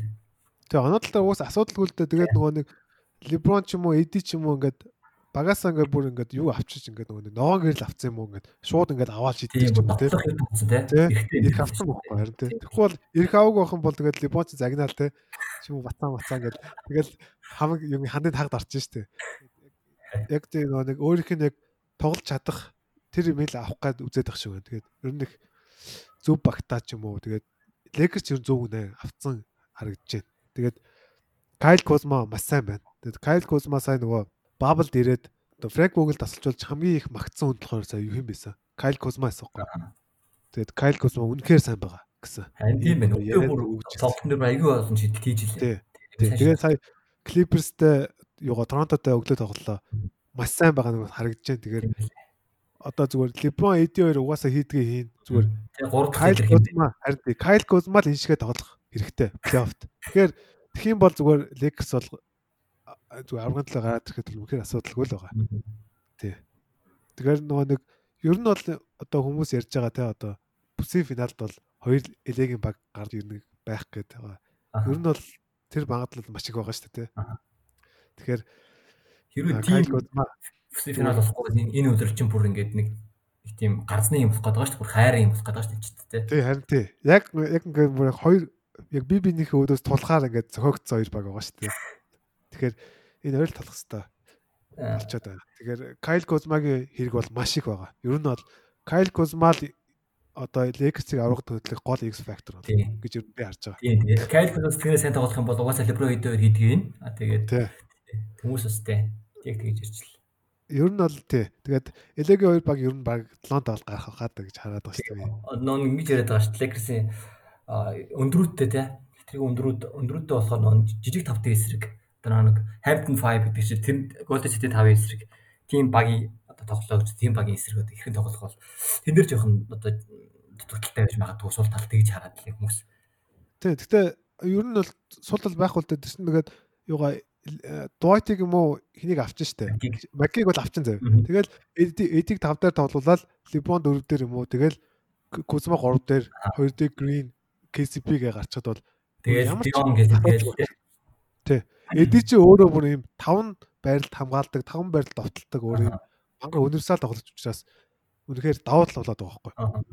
Тэгээ оноотол дээр уус асуудалгүй л дээ. Тэгээд нөгөө нэг LeBron ч юм уу, AD ч юм уу ингээд багасаа ингээд бүр ингээд юу авчиж ингээд нөгөө ногоон гэрэл авцсан юм уу ингээд шууд ингээд аваад шийдчих юм тий. Ирэх авсан байхгүй харин тий. Тэгэхгүй бол ирэх аваагүй байх юм бол тэгээд либоч загнаал тий. Чи юм бацаа бацаа ингээд тэгэл хамаг юм хандын тагд орж штэ. Яг тий нөгөө нэг өөрийнх нь яг тоглож чадах тэр имэйл авах гад үзээд ах шиг байна. Тэгээд ер нь их зөв багтаа ч юм уу тэгээд лекерч ер зөв үнэ авцсан харагдаж байна. Тэгээд Кайл Козма маш сайн байна. Тэгээд Кайл Козма сайн нөгөө Баблд ирээд одоо Фрэнк Вогл тасалжуулж хамгийн их магтсан хүн болохоор сая юу юм байсан? Кайл Кузма байхгүй. Тэгээд Кайл Кузма үнэхээр сайн байгаа гэсэн. Харин тийм байна. Өөр цогцон дээр аягүй олон шийдэл хийж илээ. Тэгээд сая Clippers-тэй юугаа Торонтотой өглөө тоглолоо. Маш сайн байгаа нэг харагдаж байна. Тэгээд одоо зүгээр LeBron AD хоёр угаасаа хийдгээ хийн. Зүгээр. Тэгээ 3 дахь Кузма харин Кайл Кузма л энэ шигээ тоглох хэрэгтэй. Плей-оффт. Тэгэхээр тэгэх юм бол зүгээр Lakers бол зүгээр аврагын талаа гараад ирэхэд л үнэхээр асуудалгүй л байгаа. Тий. Тэгэхээр нөгөө нэг ер нь бол одоо хүмүүс ярьж байгаа те одоо бүсийн финалд бол хоёр элегийн баг гард ирнэ байх гэдэг байгаа. Ер нь бол тэр магадлал маш их байгаа шүү дээ те. Тэгэхээр хэрвээ тийм бүсийн финал болохгүй энэ өдөр чинь бүр ингээд нэг их тийм гарцны юм болох гэдэг байгаа шүү дээ. Бүр хайрын юм болох гэдэг байгаа шүү дээ. Тий харин тий. Яг яг ингээд бүр хоёр яг би бинийхээ өөдөөс тулахаар ингээд зохиогдсон хоёр баг байгаа шүү дээ. Тэгэхээр энэ хоёр л талах хэвээр болчиход байна. Тэгэхээр Кайл Кузмагийн хэрэг бол маш их байгаа. Ер нь бол Кайл Кузмал одоо Legacy-г аврах төлөх гол X factor гэж ер нь би харж байгаа. Тийм тийм. Кайл Кузмас тэгнээ сайн тоглох юм бол угаасаа Lebron хэдээр хийдэг юм. А тэгээд хүмүүс өстэй. Яг тэгж ирчихлээ. ер нь бол тий. Тэгээд Элегийн хоёр баг ер нь баг 7 тоглолт гарах хаад гэж хараад байгаа шүү дээ. Нөө ингэж яриад байгаа шүү дээ. Лейкерсийн өндрүүдтэй тий. Тэр өндрүүд өндрүүдтэй болохоор нөө жижиг тавтай эсрэг одоо нэг Hampton 5 гэдэг чинь тэр Golden State 5 эсрэг тим багийн одоо тоглоо гэж тим багийн эсрэг одоо хэрхэн тоглох бол тэн дээр жоохон одоо дутагдaltaй байж магадгүй сул тал тэгж хараад л хүмүүс. Тий. Гэхдээ ер нь бол сул тал байхгүй л дээ. Тэс нэгээд юугаа Дуайтыг юм уу хэнийг авчин штэ. Макиг бол авчин зав. Тэгэл эдиг 5 дээр тоглуулаад Либон 4 дээр юм уу тэгэл Кузма 3 дээр 2 дээр Green KCP гээ гарчаад бол тэгэл Дион гэж тий. Эди чи өөрөө бүр юм 5 байралд хамгаалдаг, 5 байралд довтолдог өөр юм мангар универсал тоглож учраас үнэхээр давуу тал болоод байгаа байхгүй.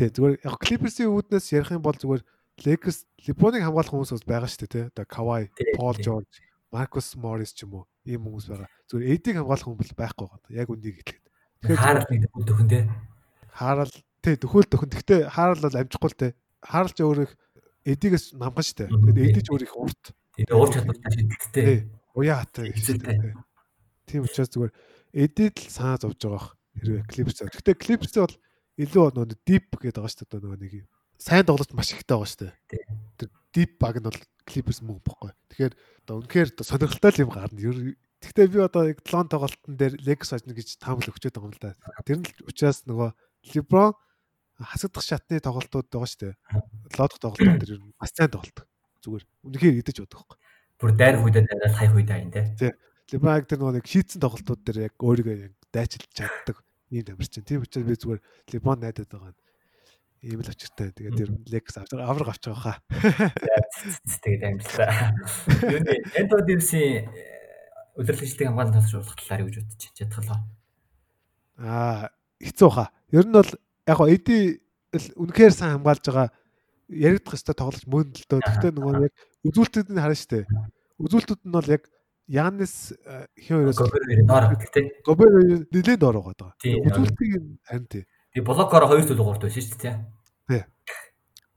Тий зүгээр яг Clippers-ийн үүднээс ярих юм бол зүгээр Lakers Либоныг хамгаалах хүмүүс бас байгаа шүү дээ тий. Одоо Kawhi, Paul George Маркус Морис ч юм уу ийм хүмүүс байгаа. Зүгээр эдийг хамгаалах бол байхгүй байгаа. Яг үнийг хэлээд. Тэгэхээр хаарал дөхөн те. Хаарал тий дөхөөл дөхөн. Гэхдээ хаарал бол амжихгүй л те. Хаарал ч өөрөө эдигээс намган штэ. Тэгээд эдиж өөр их урт. Тэгээ уур чадвартай шидэлттэй. Уяа хатай хэвчээ. Тийм учраас зүгээр эдид л санаа зовж байгаа. Хэрвээ клипс. Гэхдээ клипс бол илүү нөгөө дип гэдэг байгаа шүү дээ нөгөө нэг юм. Сайн тоглож маш ихтэй байгаа шүү дээ. Тэр дип баг нь бол клипс мөн бохгүй. Тэгэхээр одоо үнэхээр сонирхолтой юм гарна. Гэхдээ би одоо яг 7 тоглолтын дээр Lex ажна гэж таамаг өгчөөд байгаа юм л да. Тэр нь учраас нөгөө LeBron хасагдах шатны тоглолтууд байгаа шүү дээ. Лодох тоглолтууд дээр бас сайн тоглолт. Зүгээр үнэхээр идэж бодох байхгүй. Бүр дайр хүйдэ дайраад хай хүйдэ айн те. Тий. LeBron яг тэр нэг шийдсэн тоглолтууд дээр яг өөрийгөө яг дайчилж чаддаг ийм тамир чинь. Тийм учраас би зүгээр LeBron найдаад байгаа нь ийм л очиртай. Тэгээд тэр Lex авраг авч байгаа хаа. Тэгээд амжилтаа. Юу нэ Энто Дивсийн удирдлагчдын хамгаалалт талшруулах талаар юу гэж бодож чадхалаа. Аа хэцүү хаа. Ер нь бол яг эди үнэхээр сайн хамгаалж байгаа яригдах хэвээр тоглож мөн л дөө. Гэхдээ нөгөө яг үзүүлэлтүүд нь харна штэ. Үзүүлэлтүүд нь бол яг Янис хин хоёроос доор гэдэг. Гобер нэлээд доор байгаа. Үзүүлэлтийг харин тий. Тэгээ блокоор 2 төлөв 3 байсан шүү дээ. Тий.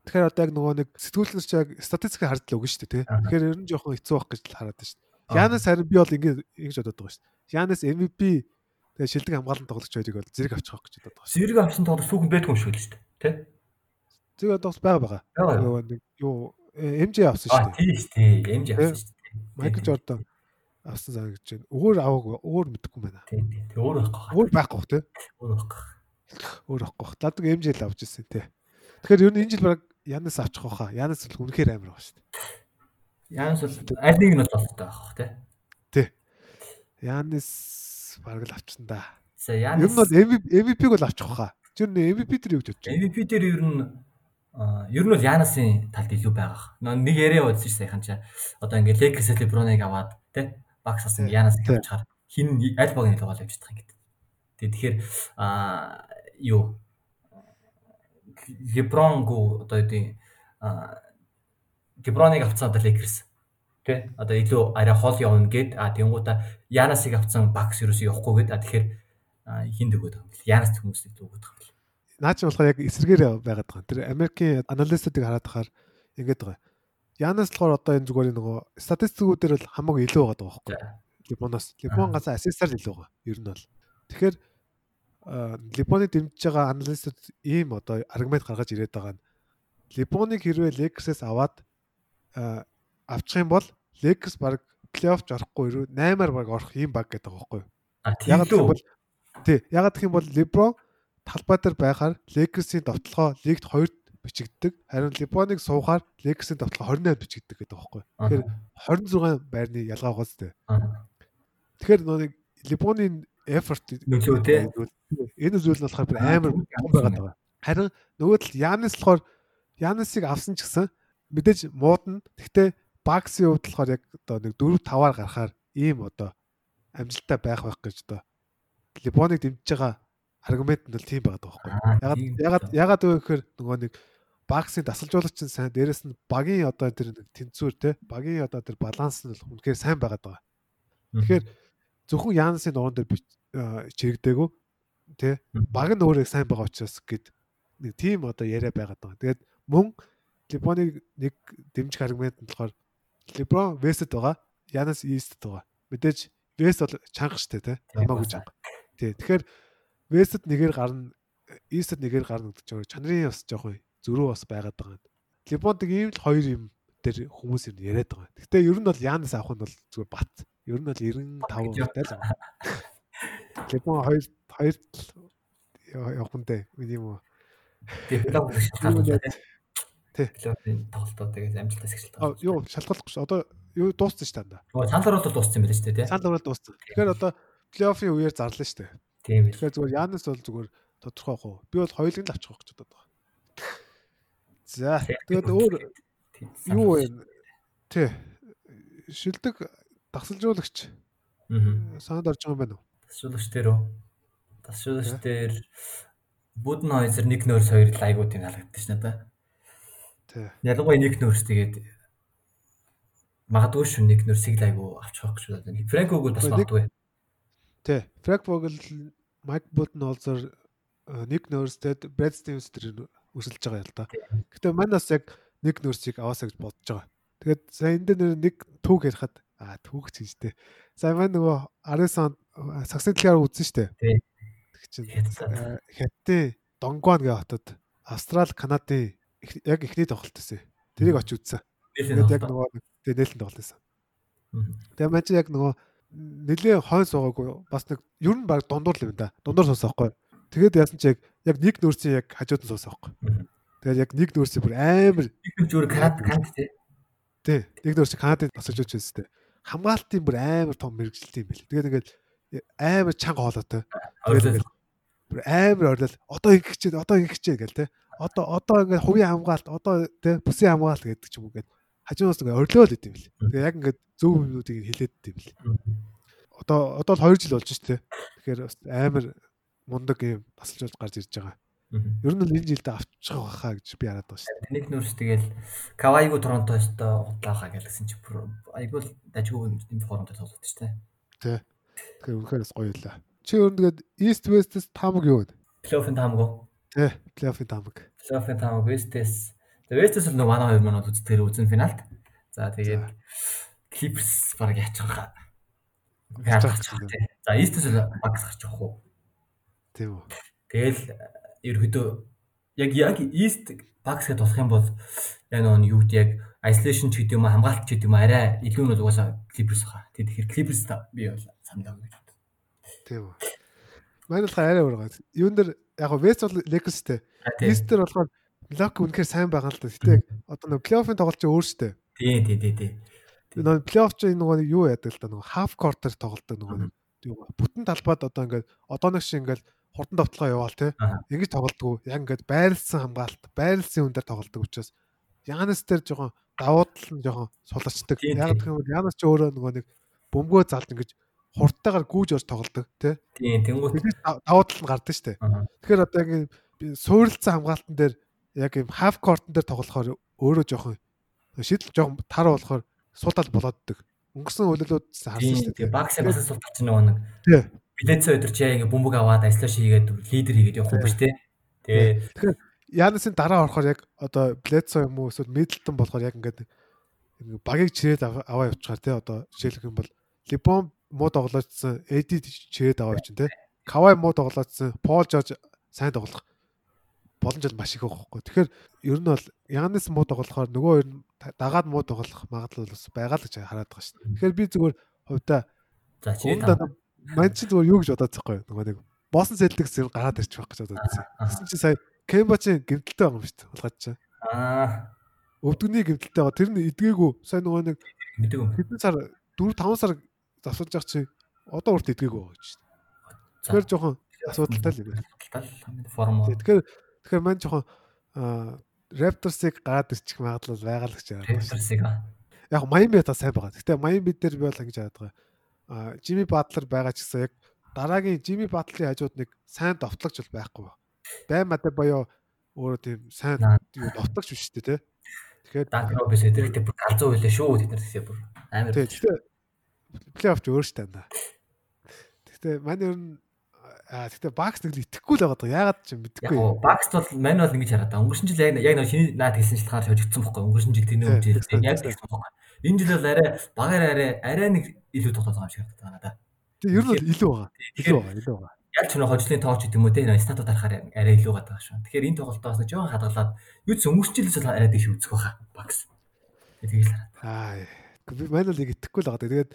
Тэгэхээр одоо яг нөгөө нэг сэтгүүлнээс чи яг статистикийг хард л өгнө шүү дээ тий. Тэгэхээр ер нь жоохон хэцүү байх гэж л хараад байна шүү дээ. Янас харин би бол ингэ ингэж бодоод байгаа шүү дээ. Янас MVP тэгээ шилдэг хамгаалалт тоглогч хоёрыг бол зэрэг авчих واخ гэж бодоод байгаа. Зэрэг авсан тоглогч сүүхэн байдгүй юм шиг л шүү дээ. Тий. Тэгээд бас байгаа байгаа. Нөгөө нэг юу э, MJ авсан шүү дээ. Тийм шүү дээ. MJ авсан шүү дээ. Майкл Джордан авсан заа гэж байна. Өөр аваагүй, өөр мэдэхгүй байна. Тийм тийм. Тэг өөр байхгүй. Өөр байхгүй тий. Өөр байхгүй. Өөр байхгүй. Дадаг MJ л авч ирсэн тий. Тэгэхээр ер нь энэ жил баг Янас авчих واخа. Янас бол үнэхээр амар байгаа шүү дээ. Янас бол аль нэг нь болтой байх тий. Тий. Янас баг л авчихсан да. За Янас. Ер нь бол MVP-г бол авчих واخа. Тэр нь MVP дээр юу гэж бодож байна? MVP дээр ер нь ер нь бол Янасын талд илүү байгаа. Нэг яриа бодсон шүү сайхан чаа. Одоо ингээд Lakers LeBron-ыг аваад тий. Багс асан Янасыг авчихаар хин аль баг илүү гол явж чадах юм гэдэг. Тэгэхээр аа юу Лебронгу одоо юу Леброныг авцсан одоо Lakers тий одоо илүү арай хол явна гэд а тэнгууда Янасыг авцсан Бакс юус явахгүй гэд а тэгэхээр юм бэл Янас хүмүүс илүү өгöd байгаа юм бэл наа чи болохоор яг эсрэгээр байгаад байгаа. Тэр Америкийн аналистуудыг хараад тахаар ингэж байгаа. Янас болохоор одоо энэ зүгээр нөгөө статистикүүдээр бол хамаагүй илүү байгаа байхгүй Лебоноос Лебон гасаа ассистаар илүү байгаа. Ер нь бол. Тэгэхээр Либоныг дэмжиж байгаа аналистууд ийм одоо аргумент гаргаж ирээд байгаа нь Либоныг хэрвээ Лекерсээс аваад авчих юм бол Лекерс баг плей-офф орохгүй юу 8-аар баг орох ийм баг гэдэг байгаа байхгүй? Яг л бол тий ягаад гэх юм бол Леброн талбай дээр байхаар Лекерсийн довтлогоо лигт 2-т бичигддэг. Харин Либоныг суухаар Лекерсийн довтлогоо 28-д бичигддэг гэдэг байхгүй? Тэгэхээр 26 байрны ялгаа байгаа зү. Тэгэхээр нөгөө Либоны effort нөлөө тий. Энэ зүйл нь болохоор амар том байгаад байгаа. Харин нөгөө тал Янис болохоор Янисыг авсан ч гэсэн мэдээж муудна. Гэхдээ Баксын хувьд болохоор яг одоо нэг 4 5-аар гарахаар ийм одоо амжилттай байх байх гэж одоо Либоныг дэмжиж байгаа аргумент нь бол тийм байгаад байгаа байхгүй. Ягаад ягаад вэ гэхээр нөгөө нэг Баксын дасалжуулагч нь сайн дээрэс нь багийн одоо тэр нэг тэнцвэр те багийн одоо тэр баланс нь үнэхээр сайн байгаад байгаа. Тэгэхээр зөвхөн Янсын дуран дээр чирэгдээгүй тий баг нь өөрөө сайн байгаа учраас гэд нэг тийм одоо яриа байгаад байгаа. Тэгээд мөн Леброныг нэг дэмжих аргумент нь болохоор Леброн Вестэд байгаа. Янас Истэд байгаа. Мэдээж Вест бол чанга штэ те. Хамаагүй чанга. Тий. Тэгэхээр Вестэд нэгээр гарна, Истэд нэгээр гарна гэдэг чинь чанарын бас жоохон зөрүү бас байгаад байгаа юм. Лебонтыг ийм л хоёр юм дээр хүмүүс юм яриад байгаа. Гэхдээ ер нь бол Янас авах нь бол зүгээр бат. Ер нь бол 95 тай л байгаа. Лебон хоёр хоёр явах нь дээ. Миний юм уу. Тэгээ шалтгаалдаг тийм. Тий. Блогийн тоглолтоо тэгээд их шалтгаалдаг. Юу шалтгаалахгүй ш. Одоо юу дууссан ш та. Нөгөө санал оруулалт дууссан юм байна шүү дээ. Санал оруулалт дууссан. Тэгэхээр одоо плей-оффын үеэр зарлаа ш. Тийм. Тэгэхээр зүгээр Янас бол зүгээр тодорхой хоо. Би бол хоёулыг л авчих гэж бодоод байгаа. За тэгээд өөр юу вэ? Тий. Шилдэг дасалжуулагч. Аа. Санд орж байгаа юм байна уу? Дасалжуулагч дээр үү? Дасалжуулагч дээр Будн Хойзер нэг нөөс хоёр л айгуу тийм халагддаг ш надаа. Тий. Ялангуяа нэг нөөс тэгээд магадгүй шүү нэг нөөсийг л айгуу авчих гэж бодоод. Фрэнког бол бас магадгүй. Тий. Фрэнквог л Майк Будн Хойзер нэг нөөстэй Брэд Стивенс тэр өсөлж байгаа юм л да. Гэтэ манаас яг нэг нөөсийг аваасаа гэж бодож байгаа. Тэгээд сая энэ дээр нэг түүх ярихад аа түүх ч гэжтэй. Сая маань нөгөө Арисон сагсны талаар үзсэн дээ. Тий чинь хятадын Донгван гэх хотод Австрал Канадын яг эхний тоглолт байсан. Тэрийг очиж үзсэн. Тэгээд яг нөгөө нээлтэн тоглолт байсан. Тэгээд маань яг нөгөө нэлээ хойн суугаагүй бас нэг ер нь баг дундуур л юм да. Дундуур суусаа байхгүй. Тэгээд яасан чи яг нэг нөөцийн яг хажууд нь суусаа байхгүй. Тэгээд яг нэг нөөцийн бүр амар нэг нөөцөөр Канад Канад тий. Тий. Нэг нөөцийн Канадын тасалж үзсэн тест. Хамгаалтын бүр амар том мэрэгжилт юм бэл. Тэгээд ингээд амар чанга хоолойтой. Тэгээд бүр амар орлол одоо ингэх чинь одоо ингэх чинь гэл те. Одоо одоо ингээд хувийн хамгаалт одоо те бүсийн хамгаалт гэдэг ч юм уу гээд хажуунаас ингээд орлоол идэв бил. Тэгээ яг ингээд зөв юмнуудыг хэлээд идэв бил. Одоо одоо л 2 жил болж штэ. Тэгэхээр бас амар мундаг юм тасалж гарч ирж байгаа. Ер нь л энэ жилдээ авчих байхаа гэж би хараад байгаа шүү дээ. Нэг нүүрс тэгэл Кавайгу Торонтостой удаахаа гэлсэн чи айгуул дажгүй юм формод тоглоод шүү дээ. Тэ. Тэгэхээр үнэхээр бас гоё юла. Чи өөр нэгэд East West-с таамаг юу вэ? Плей-оффын таамаг уу? Тий, плей-оффын таамаг. Плей-оффын таамаг West-с. West-с л нэг манай хоёр манад үзтгээр үзэн финалт. За тэгээд Clippers баг яачих хаа. За East-с л багс гарч явах уу? Тийм үү. Тэгэл ерөөдөө яг яг East багс гэдээ болох юм бол яг нэг юу гэдэг яг isolation ч гэдэг юм хамгаалт ч гэдэг юм арай илүү нь угаасаа Clippers хаа. Тэгэхээр Clippers би бол сандаа гэж Тийм үү. Манай болохоор арай өөр байгаа. Юун дээр яг Вест бол Lakers-тэй. East-ээр болохоор Lock үнэхээр сайн байгаа л да. Гэтэ одоо нэг плей-оффын тоглолт чинь өөр шүү дээ. Тий, тий, тий, тий. Нөгөө плей-офф чинь нөгөө юу яадаг л да нөгөө half court-ээр тоглолдог нөгөө юу бүтэн талбайд одоо ингээд одоо нэг шиг ингээд хурдан давталгаа яваал те. Ингэж тоглолтгүй. Яг ингээд байрлсан хамгаалт, байрлсан хүн дээр тоглолдог учраас Янас дээр жоохон давуу тал нь жоохон суларчдаг. Яг гэх юм бол Янас ч өөрөө нөгөө нэг бөмбөгөө залд ингэж хурдтайгаар гүүж орж тоглодог тий. Тийм тэнгуут давуу тал нь гардаг штэ. Тэгэхээр одоо яг суурилсан хамгаалтан дээр яг юм half court дээр тоглохоор өөрөө жоохон шийдэл жоохон тар болохоор суудал болооддаг. Өнгөрсөн хөлөлүүд харсан шүү дээ. Багс бас сул талч нөгөө нэг. Тий. Билецээ өдөр чи яг бөмбөг аваад айслаш хийгээд лидер хийгээд явах юм биш тий. Тэгээ. Тэгэхээр Янасын дараа орохоор яг одоо Блэцо юм уу эсвэл Мидлтон болохоор яг ингээд багийг чирээд аваа явчихаар тий одоо жишээлх юм бол Либон муу тоглоодсон, Эди чирээд аваа чинь те. Кавай муу тоглоодсон, Пол Жорж сайн тоглох боломж бол маш их байхгүй. Тэгэхээр ер нь бол Янис муу тоглохоор нөгөө хоёр нь дагаад муу тоглох магадлал бас байгаа л гэж хараад байгаа шүү дээ. Тэгэхээр би зүгээр хувьдаа за чи мань чи зүгээр юу гэж бодоод байгаа юм нөгөө нэг Босон Селтикс ер гараад ирчих байх гэж бодоод байсан. Тэгсэн чи сая Кембачийн гэмтэлтэй байгаа юм шүү дээ. Улгаад чи. Аа. Өвдөгний гэмтэлтэй байгаа. Тэр нь эдгээгүй. Сая нөгөө нэг мэдээгүй. Хэдэн сар 4 5 сар засуулж явах чи одоо урт идгээгүй байгаа гэж. Тэгэхээр жоохон асуудалтай л юм байна. Форм. Тэгэхээр тэгэхээр маань жоохон Raptors-ыг гараад ирчих магадлал байгаа л гэж байна. Raptors-ыг яг Miami та сайн байгаа. Гэтэ Miami дээр би бол ингэж хараад байгаа. А Jimmy Butler байгаа ч гэсэн яг дараагийн Jimmy Butler-ийн хажууд нэг сайн довтлогч бол байхгүй ба. Баймадаа боёо өөрөө тийм сайн юу довтлогч биш үү те. Тэгэхээр Duncan Robinson эдгээрээ бүр галзуу байлаа шүү тэд нар тэгсээ бүр амар. Тэгэхээр плей-офф ч өөр штэ даа. Гэхдээ мань ер нь аа гэхдээ бакс нэг л итгэхгүй л байгаа даа. Яагаад ч мэдэхгүй. Яг бакс бол мань бол ингэж хараад байгаа. Өнгөрсөн жил яг яг нэг шиний наад хэлсэн шалтгаанаар хожигдсон бохгүй. Өнгөрсөн жил тэний үйл яг тэгсэн бохгүй. Энэ жил бол арай багаар арай арай нэг илүү тоглоод байгаа юм шиг харагдаад байна да. Тэг ер нь бол илүү байгаа. Илүү байгаа, илүү байгаа. Яг ч нөө хожлын тооч гэдэг юм уу те статут харахаар арай илүү гадаг шүү. Тэгэхээр энэ тоглолтоос нэг жоохон хадгалаад юу ч өмөрчлөлс бол арай дэш үзэх байхаа багс. Тэгээд л Аа. Би манай л яг итгэхгүй л байгаа. Тэгээд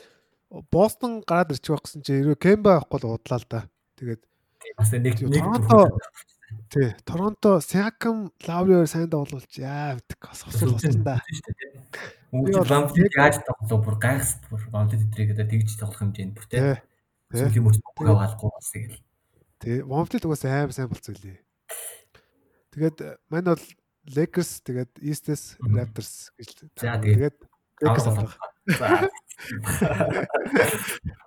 Бостон гараад ирчих байх гэсэн чинь ерөө Кемба авахгүй л удлаа л да. Тэгээд бас нэг нэг тий Торонто Siakam Lowry-оор сайн тоглуулж яа мэдэх бас болсон да. Өнгө Ламплиг яаж тоглоо бүр гайхс бүр Ламплиг тэдрийг одоо тэгж тоглох хэмжээнд бүр тий. Сүүлийн мөч аваалгүй бас тэгэл. Тий Ламплиг угаас аим сайн болцоо лээ. Тэгээд мань бол Lakers тэгээд East-с Raptors гэж. За тэгээд Lakers авах.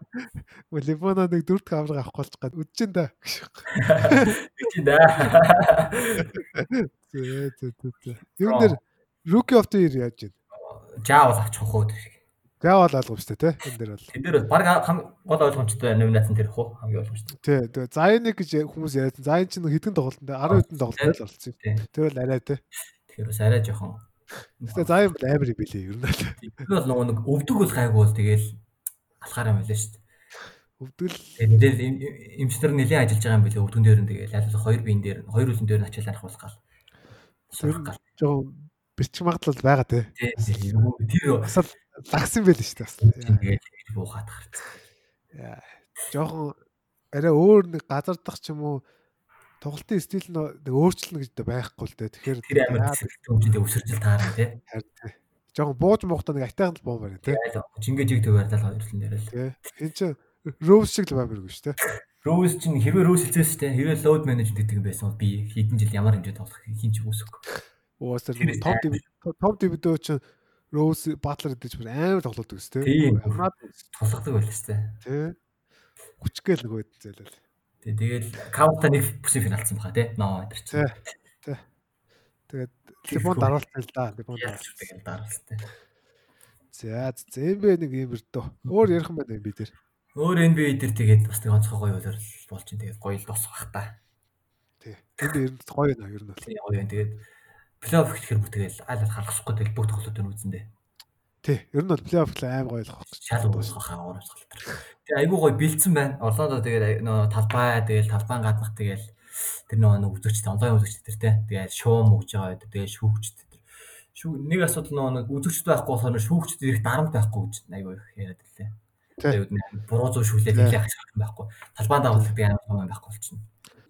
Либоно нэг дөрөвт авраг авах болж гад үдчихэн да. Үдчихэн да. Зөө зөө зөө. Юу нэр Rookie of the Year яаж байна? Жаавал авчих уу тэр. Жаавал алгав шүү дээ, тэ? Энэ дээр бол. Тэд дээр бол баг гол ойлгомжтой номинацэн тэр хөө хамгийн ойлгомжтой. Тий, тэгээ Zayn гэж хүмүүс яриад Zayn чинь хэдэн тоглолтод 10 хэдэн тоглолтод л болсон юм. Тэр бол арай тэ. Тэгэхээр бас арай жоохон Гэтэ Zayn бол амар юм билээ ер нь. Тэр бол нөгөө нэг өвдөг бол гайгүй бол тэгэл алхаар юм байлаа шүү дээ. Өвдгөл тэгэл эмчнэр нэлийн ажиллаж байгаа юм билээ өвдгөн дээр нь тэгэл аль хоёр биен дээр нь хоёр үлэн дээр нь ачаал арах болгоал. Жоо бэрч магадлал байгаа те. Тэр бас л лагсан байл шүү дээ бас. Тэгээд буухаад гарцсан. Яа. Жохон арай өөр нэг газардах ч юм уу тоглолтын стил нь өөрчлөнө гэж байхгүй л дээ. Тэгэхээр тэр амар хэмжээнд өсөржил таарна тий. Харин жоохон бууж мохтой нэг атайхан бом байна тий. Жингээ жиг төгөөр дал хоёрлон дээр л. Тий. Энд чинь Rose шиг л баймиргүй шүү дээ. Rose чинь хэрвээ Rose хэлсэн шүү дээ. Хэрвээ load management гэдэг юм байсан бол би хэдэн жил ямар хэмжээ тоглох хин ч үсэхгүй. Уусаар топ топ дивдөө чинь Rose Butler гэдэг чинь амар тоглодог шүү дээ. Тийм. Тулгадаг байл шүү дээ. Тий. Хүчгээл нөгөө зээлэл. Тий, тэгэл Каунта нэг бүсийн финалцсан баха тий. Ноо өдр чинь. Тий. Тэгээд Либон дараалсан л да. Либон дараалсан. Тэгэл дараалсан тий. За, зэмбэ нэг юм өртөө. Өөр ярих юм байна би дээр. Өөр NBA дээр тэгээд бас нэг онцгой гоё болоор болж чинь тэгээд гоё л босох бах та. Тий. Тэр ер нь гоё наа ер нь бол. Тий гоё тэгээд плей-офф гэхээр бүх тэгээд аль аль халахсахгүй тэгэл бүх тоглолтууд нь үзэндээ. Тий. Ер нь бол плей-офф л аим гоё л хах. Шал уусгах хаа уусгах. Тэгээ айгүй гоё бэлдсэн байна. Орлондо тэгээд нөө талбай тэгээд талбайн гаднах тэгээд тэр нэг үзэгчтэй онлайн үзэгчтэй тэр тий. Тэгээд шуум өгж байгаа байдаг. Тэгээд шүүгчтэй тэр. Шүү нэг асуудал нөгөө нэг үзэгчтэй байхгүй болохоор шүүгчтэй ирэх дарамт байхгүй гэж айгүй их яриад байлаа. Тэгээд буруу зүй шүлээд хэлэх хэрэг байхгүй. Талбайн дагуулдаг ямар юм байхгүй болчихно.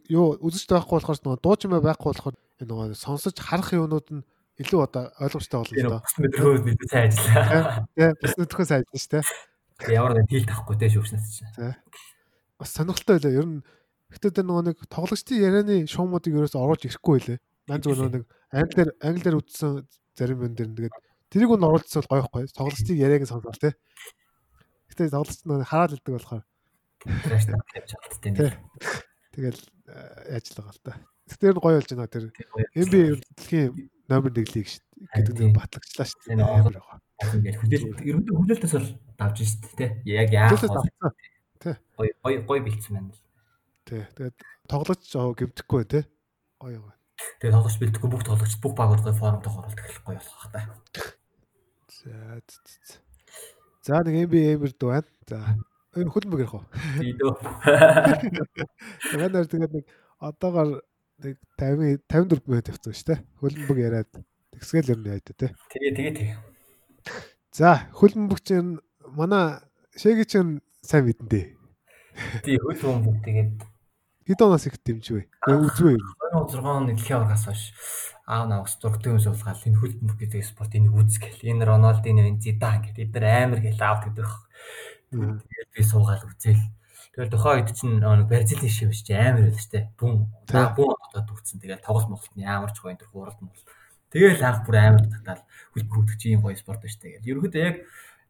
Юу үзэж байхгүй болохоор нөгөө дуучмаа байхгүй болохоор нөгөө сонсож харах юмнууд нь илүү одоо ойлгомжтой болно доо. Бас мэдрэмж мэдээ сайн ажиллаа. Тий, бас мэдрэхөө сайн ажиллана шүү дээ. Ямар нэг дийл тахгүй те шүүгчнээс чинь. Тий. Бас сонирхолтой байлаа. Ер нь Гэтэ тэр нөгөө нэг тоглогчдын ярианы шуумуудыг ерөөс оруулж ирэхгүй байлээ. Ман зүгээр нөгөө нэг англи дээр англи дээр үтсэн зарим юм дээр тэгээд тэрийг нь оруулчихсан бол гоё хгүй. Тоглогчдын яриаг сонсоод те. Гэтэ тоглолт нь хараад илдэг болохоор трэш тавьж чаддсан тийм. Тэгэл яаж л байгаа л та. Тэр нь гоё болж байна тэр. NBA дэлхийн номер 1 лиг гэдэг нь батлагчлаа шүү дээ. Амар байгаа. Ингээл хүлээлт ерөнхийдөө хүлээлтээс бол давж шүү дээ. Яг яах вэ? Гоё гоё гоё бэлдсэн байна л. Тий. Тэгээд тоглож гэмтэхгүй тий. Гоё гоё. Тэгээд тоглож бэлдэхгүй бүх тоглогч бүх гоё форумд оруулах гэх гоё болох та. За За нэг NBA эмэр дүү байна. За энэ хөлбөг ярих уу? Тий дөө. Тэгэнээр тэгээд нэг одоогоор нэг 50 54 минут явцсан шүү дээ. Хөлбөг яриад тэгсгээл нь яа дээ. Тэгээ тэгээ тэгээ. За хөлбөг чинь манай шээги чинь сайн мэдэн дээ. Тий хөлбөг тэгээд хэд оноос их дэмжвэ? Үзвэ юм. 2006 оны дэлхийн аврагаас хойш аав навс дургтай юм суулгаад энэ хөлбөмбөг гэдэг спорт энэ үзгээл энэ Роналдино энэ Зидан гэдэг эдгээр амар гэл аавд гэдэг. Тэгээд би суугаад үзээл. Тэгээд тухайн үед чинь нэг Бразилийн шив чи амар байлаа штэ. Бүн бүн дотоод үтсэн. Тэгээд тоглолт моголт нь ямар ч гоё энэ хуралд мол. Тэгээд анх бүр амар татал хөлбөмбөг чи юм гоё спорт ба штэ. Тэгээд ерөөхдөө яг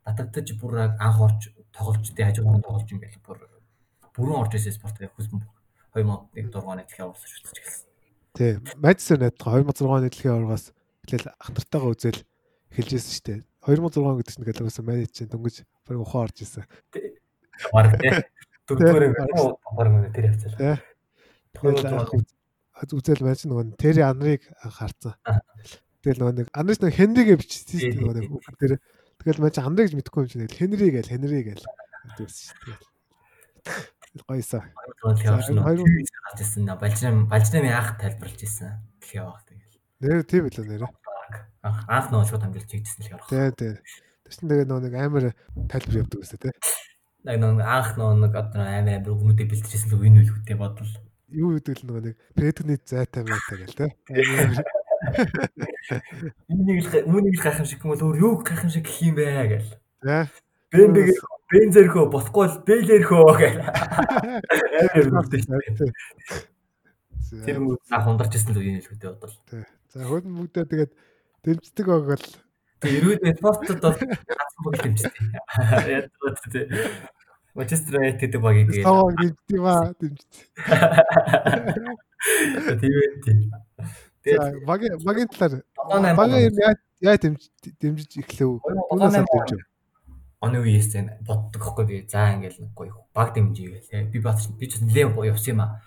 татагдаж бүр анх орж тоглолч тий хажуугаар юм байл бүр бүрэн орж ирсэн спорт гэх хөлбөмбөг 2001 оны дэлхийн аврагаас шүтэж эхэлсэн. Тий. Madison найдах 2006 оны дэлхийн аврагаас эхлээл ахнартайгаа үзэл эхэлжсэн шүү дээ. 2006 гэдэг чинь гэлээс манайд чинь дөнгөж баг ухаан орж исэн. Бараг тий. Дөрөвдүгээр баг мөн тэр явцлаа. Тэгэл үзэл чинь нөгөө Терри Анрыг харцсан. Тэгэл нөгөө нэг Анрис нэг Хенригээ бичсэн шүү дээ нөгөө нэг тэр тэгэл чинь Анрыг мэдхгүй юм чинь Хенри гээл Хенри гээл. Гоёсоо. Гол явж Гарч ирсэн. Балжрам балжрамын анх тайлбарлаж ирсэн. Дэлхий явах тэгэл. Нэр тийм билүү нэрэ. Анх нөө шууд хамжилж хийжсэн дэлхий явах. Тий, тий. Тэсн тэгээ нөө нэг амар тайлбар явдаг гэсэн тий. Яг нөө анх нөө нэг одоо амар амар өгнүүдээ бэлтжсэн л үн үлгүүтэй бодол. Юу гэдэг л нөгөө нэг предгний зайтай маятай гэл тий. Үүнийг л үүнийг л гайхамшиг юм бол өөр юу гайхамшиг гэх юм бэ гэл. тий. Бэн бэг бэн зэрхөө болохгүй бол бэлэрхөө гэл. Амар дээ. Тэр За мөн анх ундарч ирсэн л үн үлгүүтэй бодол. за хөл мөгдөө тэгээд дэмждэг байгаа л Тэг эрүүд спортод бол ганцхан баг дэмждэг. Яг тийм. Манчестер Юнайтед гэдэг багийг тэгээд саваа дэмждэг ба дэмждэг. тийм тийм. За Тэгээд багийн багийн талаар 78 багийн яа дэмж дэмжиж эхлэв. 78 дэмжив. Оны үеэс зэн боддог хгүй би. За ингээл нэг гоё баг дэмжиж гээл. Би бат би ч нэлээд гоё явсан юм аа.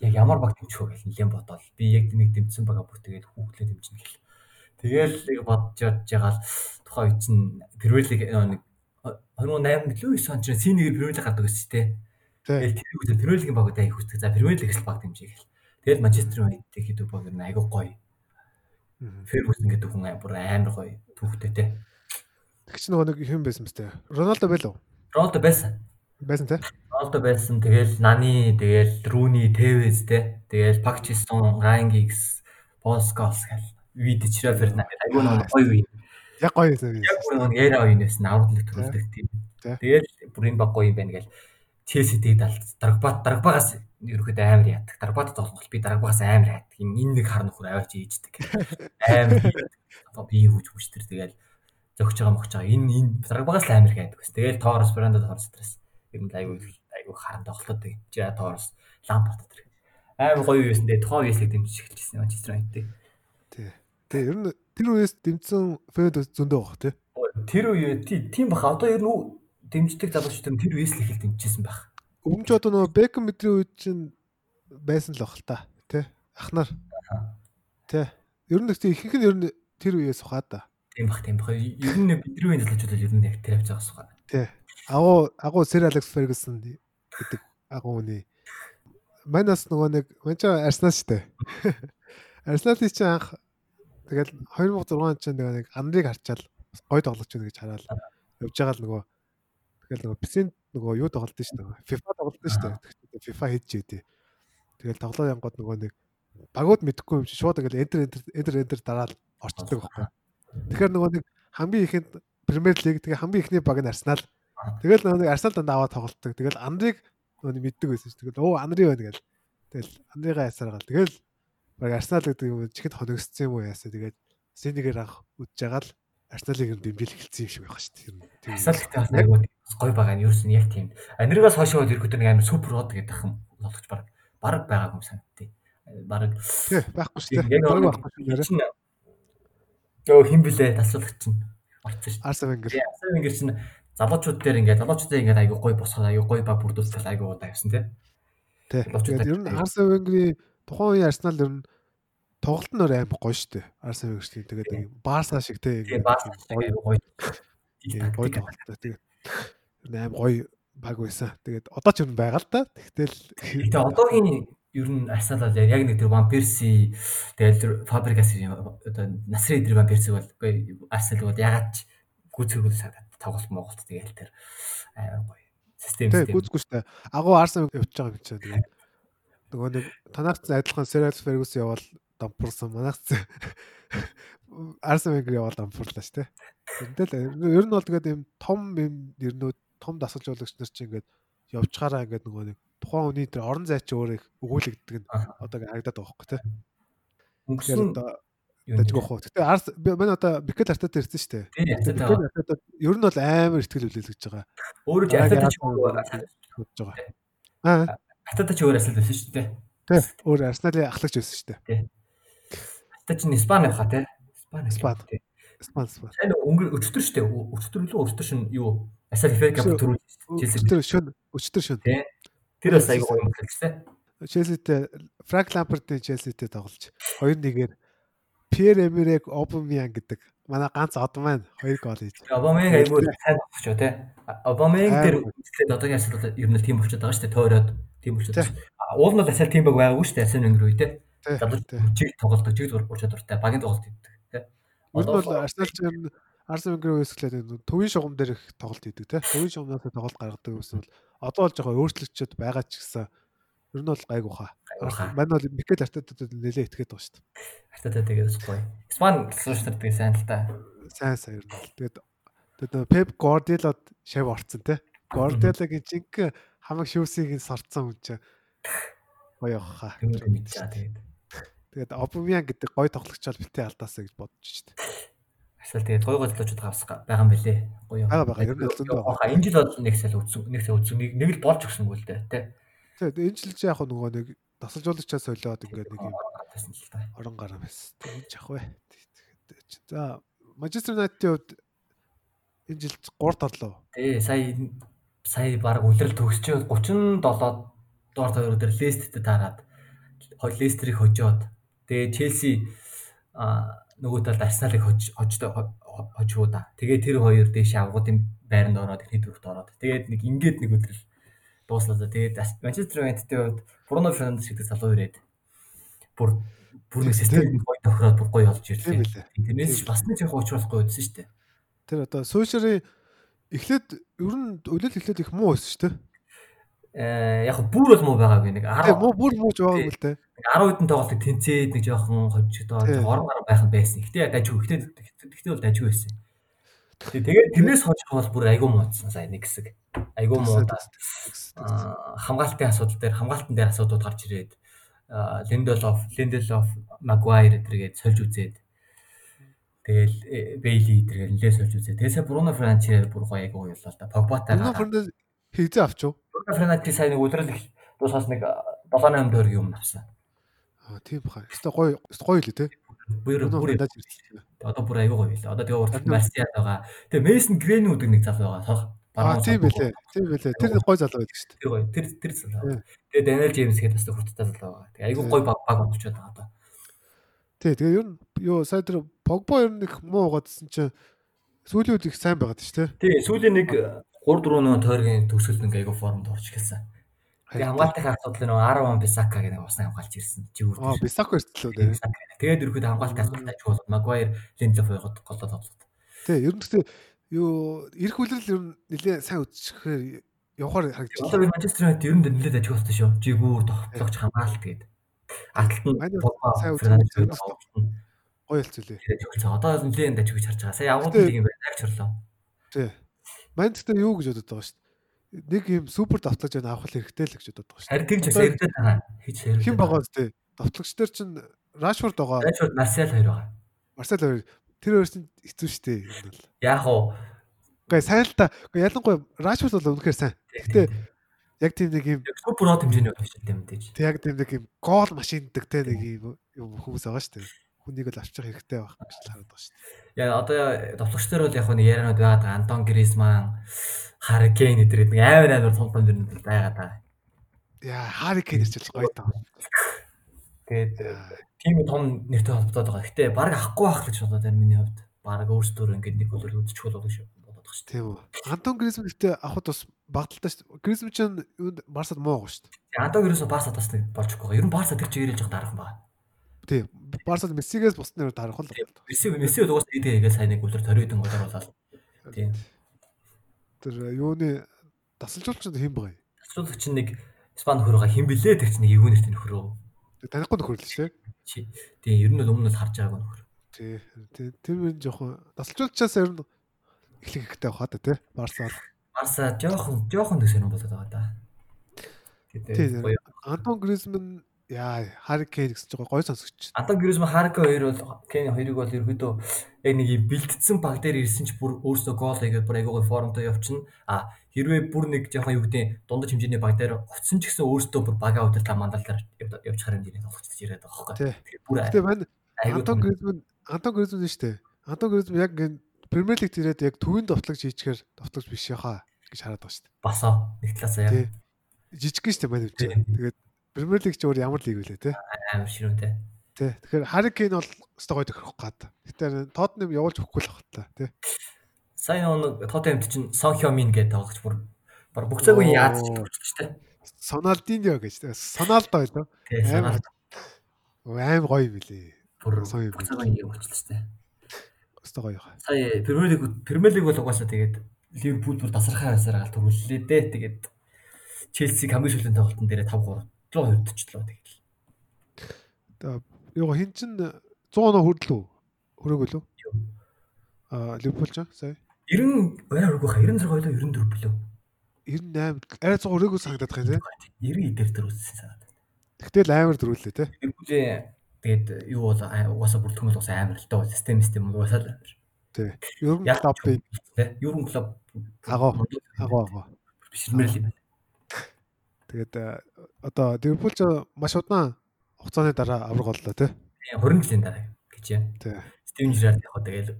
Яг ямар баг дэмжих вэ гэл нэлээд бодоол. Би яг нэг дэмжсэн бага бүр тэгээд хүүхлээ дэмжинэ гэл. Тэгээл нэг бодож явж байгаа л тухайн үе чинь League нэг 2008 гэлөө 9 он чинь Premier League гардаг гэсэн тий. Тэгэл тэр Premier League багуудаа их үздэг. За л баг дэмжиж гэл. Тэгэл Манчестер Юнайтед хийдэг баг нь айгүй гоё. Ferguson гэдэг хүн амар гоё түүхтэй тий. Тэг чи нөгөө нэг юм байсан мэт. Роналдо байлоо. Рональдо байсан. Байсан тий. Рональдо байсан. Тэгэл Нани, тэгэл Руни, Тевез те. Тэгэл Пакчисон, Райан Гигс, Пол Сколс гэл. Видич Фернанд айгүй нэг гоё үе. Яг гоё байсан. Яг нэг эра үеэс нь аврал төрүүлдэг тийм. Тэгэл бүр энэ баг гоё юм байна гэл. Челси тэгээд алд Дарагбат Дарагбагаас ерөөхдөө амар яадаг. Дарагбат тоглол би Дарагбагаас амар хайдаг. Энэ нэг хар нөхөр аваач ийждэг. Амар одоо би хүч хүч төр тэгэл зөгч байгаа мөгч байгаа. Энэ энэ Дарагбагаас л амар хайдаг. бас. Тэгэл Торос Брандо Торос стресс. Ер нь айгүй айгүй харан тоглолт dig. Жи Торос Лампарт тэр. Амар гоё юу байсан. Тэгээ тухайн үеэслэг дэмжиж эхэлчихсэн Манчестер Юнайтед. Тий. Тэг ер нь тэр үеэс дэмжсэн фэд зөндөө баг тий. Тэр үе тий- тийм баха. Одоо ер нь дэмждэг залуучууд тэр үеэс л их дэмжижсэн байх. Өмнө ч одоо нөгөө Бекхэм мэдрийн үед чинь байсан л баг л та. Тий. Ахнаар. Тий. Ер нь их их нь ер нь тэр үеэс ухаад та. Тийм бах тийм бах. Ер нь бидний залуучууд л ер нь яг тэр явж байгаа суугаа. Тий. Агуу агуу Сэр Алекс Фергюсон гэдэг агуу хүний манаас нөгөө нэг манч Арсенал штэ. Арсеналын чинь анх тэгэл 2006 он чинь нөгөө нэг Андрийг харчаал гой тоглож байна гэж хараад явж байгаа л нөгөө тэгэл нөгөө Песент нөгөө юу тоглолт нь штэ. FIFA тоглолт нь штэ. Тэгэхээр FIFA хийж идэв. Тэгэл тоглоо янгууд нөгөө нэг багууд мэдхгүй юм чи шууд тэгэл энтер энтер энтер энтер дараад орчдөг байхгүй. Тэгэхээр нөгөө нэг хамгийн ихэнд Премьер Лиг тэгээ хамгийн ихний баг нь Арсенал. Тэгэл нөгөө нэг Арсенал дандаа аваад тоглолтдог. Тэгэл Андрийг нөгөө нэг мэддэг байсан шүү. Тэгэл оо Андри байна гэл. Тэгэл Андрийгаа ясаар гал. Тэгэл баг Арсенал гэдэг юм чихэд хоногссон юм уу яасаа. Тэгээд Синегээр анх үдж байгаа л Арсеналыг юм дэмжил эхэлсэн юм шиг байх шүү дээ. Арсенал гэдэг бас айгүй гой байгаа нь юу ч яг тийм. Андригаас хойш хойд ирэхэд нэг амар супер од гэдэг юм болгож баг баг байгаагүй юм санагдтыг. Тий, байхгүй шүү дээ. яг Бараг байхгүй шүү дээ. Чинь Йоо хин блэ тасалгач чинь орцсон шүү. Арсен Венгер. дээ. Арсен Венгер чинь залуучууд дээр ингээд залуучуудаа ингээд айгүй гой босгоод айгүй гой баг бүрдүүлсэн айгүй удаа явсан тий. Тий. Тэгээд ер нь Арсен Венгерийн тухайн үеийн Арсенал ер нь тоглолт нь амар гоё шүү дээ. Арсен Венгер шиг тэгээд Барса шиг тий. Тийм баас айгүй гой. Тийм гоё тоглолт. Тэгээд амар гоё баг байсан. Тэгээд одоо ч юм байгаа л да. Тэгтэл Тэгээ одоогийн ер нь Арсенал бол яг нэг тэр Ван Перси тэгэл Фабригас одоо Насрын дээр Ван Перси бол үгүй Арсенал бол ягаад ч гүцэргүүл санагдаад тоглолт Монголд тэгэл тэр амар гоё систем систем. гүцгүй шүү дээ. Агуу Арсен явж байгаа чинь тэгээд нөгөө нэг танаач адилхан Серал Фергюс явал дампуурсан. Манайх Арсен Венгер явал дампуурлаа дээ. Тэгэл ер нь бол тэгээд юм том юм ернүүд том дасгалжуулагч нар чинь ингээд явж гараа ингээд нөгөө нэг тухайн хүний тэр орон зай чи өөрөө өгүүлэгддэг нь одоо харагдаад байгаа хөөхгүй тий. Өнгөрсөн дажгүй хоо. Гэтэ Арс манай одоо Бикел Артата ирсэн шүү дээ. тийм Артата ер нь бол амар ихтгэл үлээлгэж байгаа. өөрөө ятаа ч хөдж байгаа. Аа ятаа ч өөр асал байсан шүү дээ. тий өөр Арсеналын ахлагч байсан шүү дээ. Ятаа ч Испани баха тий. Испани Испани. спан. Сайн өнгөр өчтөр шүү дээ. Өчтөр лөө өчтөр шин юу? Асал Ферга төрүүл Челси. Өчтөр шөн өчтөр шөн. Тий. Тэр бас айгүй гоё хэлсэн. Челситэй Франк Лампардын Челситэй тоглож 2-1-ээр Пьер Эмерек Обамян гэдэг манай ганц од маань 2 гол хийж. Обамянг айгүй сайн болчихоо тий. Обамянг дээр үзлээд одоогийн асуудал ер нь тийм болчиход байгаа шүү дээ. Тойроод тийм болчиход. Уул нь асаал тийм баг байгаагүй шүү дээ. Асаал өнгөр үе тий. Залууч чиг тоглолдог, чиг зур бурчаад дуртай, багийн тоглолт хийдэг тий. Одоо бол Арсенал ч ер нь Арсен Венгер үсгэлээд төвийн шугам дээр их тоглолт хийдэг тий. Төвийн шугамнаас тоглолт гаргадаг гэсэн бол одоо бол жоохон өөрчлөгчөд байгаа ч гэсэн ер нь бол гайгүй хаа. Мань бол Микел Артетад нэлээ итгээд байгаа шүү дээ. Артетад тэгээд сууч нар тэгээд сайн л та. Сайн сайн ер нь. Тэгээд тэгээд Пеп Гвардиолад шав орцсон тий. Гвардиолагийн жинхэнэ хамаг шүүсийг нь сорцсон хүн чинь гоё хаа. Тэгээд тэгээд Обамян гэдэг гоё тоглогч бол битээ алдаасаа гэж бодож шүү дээ. Эсвэл тэгээд гой гой залуучууд гарс байгаа юм бэлээ. Гоё. Бага бага ер нь зөндөө байгаа. Энэ жил бол нэг сал үтсэн, нэг сал үтсэн, нэг л болж өгсөнгөө л дээ, тий. Тэгээд энэ жил ч яг нөгөө нэг тасалжуулагчаа солиод ингээд нэг юм орон гараа байсан. Тэгээд жах вэ. За Манчестер Юнайтедийн хувьд энэ жил 3 торлоо. Тий, сая сая баг үлрэл төгсчөөд 37 доор тойрог дээр Лестертэй таарад Лестерийг хожоод тэгээ Челси а нөгөө талд Арсеналыг хож хожтой хожвоо да. Тэгээд тэр хоёр дэше авгуудын байранд ороод эхний дөрөвт ороод. Тэгээд нэг ингээд нэг өдрөл дууслаа. Тэгээд Манчестер Юнайтедийн хувьд Бруно Фернандес гэдэг залуу ирээд бүр бүр нэг систем гоё тохироод бүр гоё олж ирлээ. Тэрнээс ч бас нэг жоохон уучлахгүй байсан шүү дээ. Тэр одоо суушрын эхлээд ер нь өлөл эхлээд их муу байсан шүү дээ яг бүр бол муу байгаагүй нэг 10 муу бүр мууж байгаагүй л дээ. 10 хэдэн тоглолтыг тэнцээд нэг жоохон хожигдоод орон гараа байх нь байсан. Гэтэ дажгүй. Гэтэ гэтэ бол дажгүй байсан. Тэгээд тэрнээс хожих бол бүр айгүй муудсан сая нэг хэсэг. Айгүй муудаа. Хамгаалтын асуудал дээр хамгаалтан дээр асуудууд гарч ирээд Линделов, Линделов, Магуайр эдэргээд сольж үзээд Тэгэл Бейли эдэргээл нэлээ сольж үзээ. Тэгээс Бруно Франчер бүр гоё айгүй юу л да. Погбатай. Бруно Франчер хийзээ авч юу? Фернати сайн нэг үлрэл их дуусаас нэг 7-8 тойрог юм авсан. Аа тийм баха. Өстө гоё гоё л те. Бүр бүр. Одоо бүр аягүй гоё л. Одоо тэгээ урд Марсиал байгаа. Тэгээ Месн Грэнүүд нэг залуу байгаа. Аа тийм байлээ. Тийм байлээ. Тэр гоё залуу байдаг шүү дээ. Тэр гоё. Тэр тэр залуу. Тэгээ Даниэл Джеймс гэдэг бас хурдтай залуу байгаа. Тэгээ аягүй гоё баг баг болчиход байгаа одоо. Тий, тэгээ ер нь юу сая тэр Погбо ер нь их муу гоодсэн чинь сүүлийн үед их сайн байгаад шүү дээ. Тий, сүүлийн нэг 3 4 нөө тойргийн төгсөлд ингээ айгу формд орж эхэлсэн. Тэгээ хамгаалтын асуудал нөө 10 он Бисака гэдэг усны хамгаалж ирсэн. Жигүүр. Аа, Бисака ирсэн лөө. Тэгээд ерөөд хамгаалтын асуудал ажиг бол Магуайр, Линдлоф байгаад голоо тоглоод. Тий, ер нь юу эрх үлрэл ер нь нэлээ сайн үтчихээр явахаар харагдаж байна. Одоо Манчестер Юнайтед ер нь нэлээд ажиг болсон шүү. Жигүүр тоглогч хамгаалт тэгээд. Аталтан сайн үтчихээр гоё хэлцүүлээ. Одоо нэлээд ажиг гэж харж байгаа. Сая нэг юм байна. Агч орлоо. Тий. Мандтай юу гэж бодод байгаа шүү дээ. Нэг юм супер давтлагч авах хэрэгтэй л гэж бодод байгаа шүү. Харин тийм ч ярьдаа байгаа. Хийж ярьдаа. Хэн байгаа зү? Давтлагч нар чинь Рашфорд байгаа. Рашфорд Марсиал хоёр байгаа. Марсиал хоёр. Тэр хоёр чинь хэцүү шүү дээ. Энэ бол. Яг уу. Гэхдээ сайн л та. Ялангуяа Рашфорд бол үнэхээр сайн. Гэхдээ яг тийм нэг юм супер хот хэмжээний болж байна мэдээж. Тэг яг тийм нэг юм гол машиндаг те нэг юм хүмүүс байгаа шүү дээ хүнийг л авчих хэрэгтэй байх гэж хараад байгаа шүү дээ. Яа одоо товлогчдор бол яг нэг яриануд байгаад байгаа. Антон Гризман, Харри Кейн эдгээр нэг амар амар том том дэрнүүд байгаад байгаа. Яа, Харри Кейн ч л гоё таа. Тэгээд тийм том нэртэй холбогдоод байгаа. Гэтэ баг авахгүй байх гэж бодоод байна миний хувьд. Баг өөрсдөө ингээд нэг бол үдчих болоо шүү байгаа шүү. Тийм үү. Антон Гризман гэтээ авахд бас багталтай шүү. Гризман ч Барсад муу гоо шүү. Антон Гризман Барсад бас нэг болчихгүй. Ер нь Барсад тэр чигээрэл жоох дарах байна. Тий. Барсад Мессигээс бусднаар дарах л. Месси Месси угаас идэгээ сайн нэг үлэр ториодон голоор болоод. Тий. Тэр юуны тасалжуулагч хэн байгаа юм? Тасалжуулагч нэг Испани нөхөр байгаа хэн блэ чинь нэг эвгүй нэртэй нөхөр өө. Танихгүй нөхөр л. Чи. Тий, ер нь бол өмнө нь харж байгаагүй нөхөр. Тий. Тэр мэн жоохон тасалжуулагчаас ер нь эхлэх хэрэгтэй баха та тий. Барса. Барса жоохон жоохон дэсэр юм болоод байгаа да. Тий. Антон Гризман Яа, Харри Кейн гэсэн чинь гой сонсогч. Антон Гризман Харри хоёр бол Кейн хоёрыг бол ерөөдөө яг нэг юм бэлтгэсэн баг дээр ирсэн ч бүр өөрсдөө гол хийгээд бүр айгуугай формтой явчихна. А хэрвээ бүр нэг жоохон юу гэдэг дундаж хэмжээний баг дээр оцсон ч гэсэн өөрсдөө бүр бага удирдлаа мандалаар явж харин дийний тоглогчд яриад байгаа. Бүр Тэгээ байна. Антон Гризман Антон Гризман шүү дээ. Антон Гризман яг Премьер лигт ирээд яг төвийн довтлогч хийчихээр довтлогч биш яхаа гэж хараад байгаа шүү дээ. Басаа нэг талаасаа яг жижиг шүү дээ манай. Тэгээд Премьер лиг ч өөр ямар лиг вэ те? Амар ширүүтэй. Тий. Тэгэхээр Харикейн бол өстой гоё тохирох гад. Гэтэ Тотнем явуулж өгөхгүй л бах та тий. Сайн нэг Тоттенхэмд чинь Сон Хёмин гэдэг тоглогч бүр баг бүх цаг үеийн Аз ч штэ. Соналдиньо гэж. Соналдо. Тий, санаа Аим гоё юм билий. бүр бүх цаг л штэ. Өстой гоё. Сая Премьер лиг Премьер лиг бол угаасаа тэгээд Ливерпул бүр тасархаа байсараа гал төрүүллээ дээ. Тэгээд Челсиг хамгийн сүүлийн тоглолтын дээр 5-3 240 тэгээд. Юу хин чин 100 оноо хүрдлүү? Хүрээгүй лүү? Аа Ливерпул ч сая 90 арай өргөх 96 ойлоо 94 билүү. 98 арай 100 хүрээгүй санагдаад байгаа юм 90 дээр төрүүлсэн санаад. Тэгтэл амар дөрүүлээ те. Ливерпулийн тэгээд юу бол угаасаа бүр төмөл угаасаа амар л доо систем систем угаасаа л амар. Тий. Ер нь Яг клуб бий. тэ Еврон клуб Агуу. Агуу агуу. бишрмэр л юм байна. Тэгээд э, одоо Ливерпул ч маш удаан хугацааны дараа авраг боллоо те. Тийм, 20 жилийн дараа гэж юм. Тий. Стивен Жирард яг тэгэл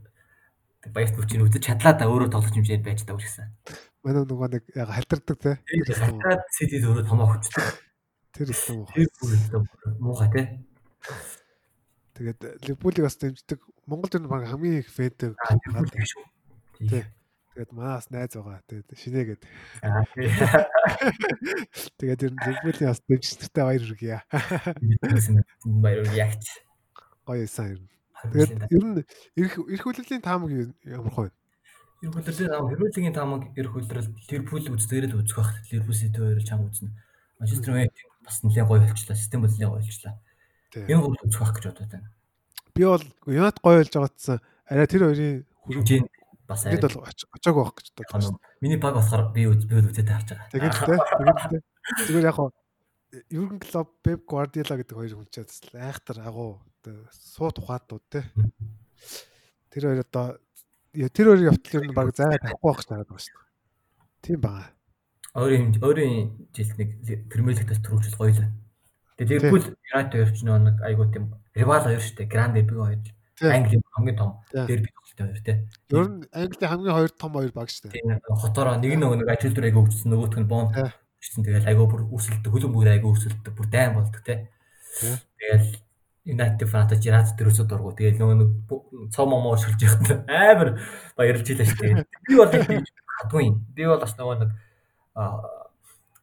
баярт бүрчийн үзэж чадлаа да өөрөө тоглож хэмжээд байж даа үргэлжсэн. Манай нөгөө нэг яг халтардаг. Тэгээд хатаад Ситид өөрөө томоо хөчтэй. Тэр өстөө муу. Тэр муухай те. Тэгээд Ливерпулийг бас дэмждэг Монгол ер нь баг хамгийн их шүү. Тий. Тэгээд манаас найз байгаа. Тэгээд шинээгээд. Аа тийм. Тэгээд ер нь Ливерпулийн бас дэмждэгтэй баяр хүргье. Баяр ягч. Гоё сайн ер нь. Тэгээд ер нь эрх эрх хүлээлийн таамаг ямар хөө вэ? Ер хөлөлийн таамаг Ливерпулийн таамаг ер хөлрөл Ливерпул үздгээр л үзэх байх. Ливерпул Сити хоёр чам үзнэ. Манчестер Юнайтед бас нэлээд гоё болчлаа. Систем бол нэлээд гоё болчлаа. Энэ гол үзэх байх гэж бодод байна. Би бол Юнат гоё болж байгаадсан. Арай тэр хоёрын Хөрөмжийн бас Тэгэд бол оч- очоог байх гэж бодож байна. Миний баг болохоор би би үзээд харж байгаа. Тэгээд те тэгээд зүгээр яг Юрген Клоп, Пеп Гвардиола гэдэг хоёр хүн ч бас айхтар агуу одоо суу тухаатууд те. Тэр хоёр одоо тэр хоёрын явтал ер нь баг зайгаа тавихгүй байх гэж хараад байгаа шүү дээ. Тийм баа. Өөрийн өөрийн жилд нэг Премьер лигтээс төрүүлж гоё л байна. Тэгээд Ливерпул Юнайтед хоёр ч нэг айгуу тийм ривал хоёр шүү дээ. Гранд дерби хоёр. Английн хамгийн том дерби тоглолттой хоёр тий. Ер нь Английн хамгийн хоёр том хоёр баг шүү дээ. Тийм хотоороо нэг нөгөө нэг ажил дээр айгуу өгсөн нөгөөх нь бонд гэсэн тэгэл айгуу бүр үсэлдэг хөлөн бүр айгуу үсэлдэг бүр дайм болдог. Тий. Тэгэл United фаната Жират дөрөсөд дургу. Тэгэл нөгөө нэг цоо момоо шилж яхад амар баярлж илаа шүү дээ. Би бол хадгүй юм. Би бол бас нөгөө нэг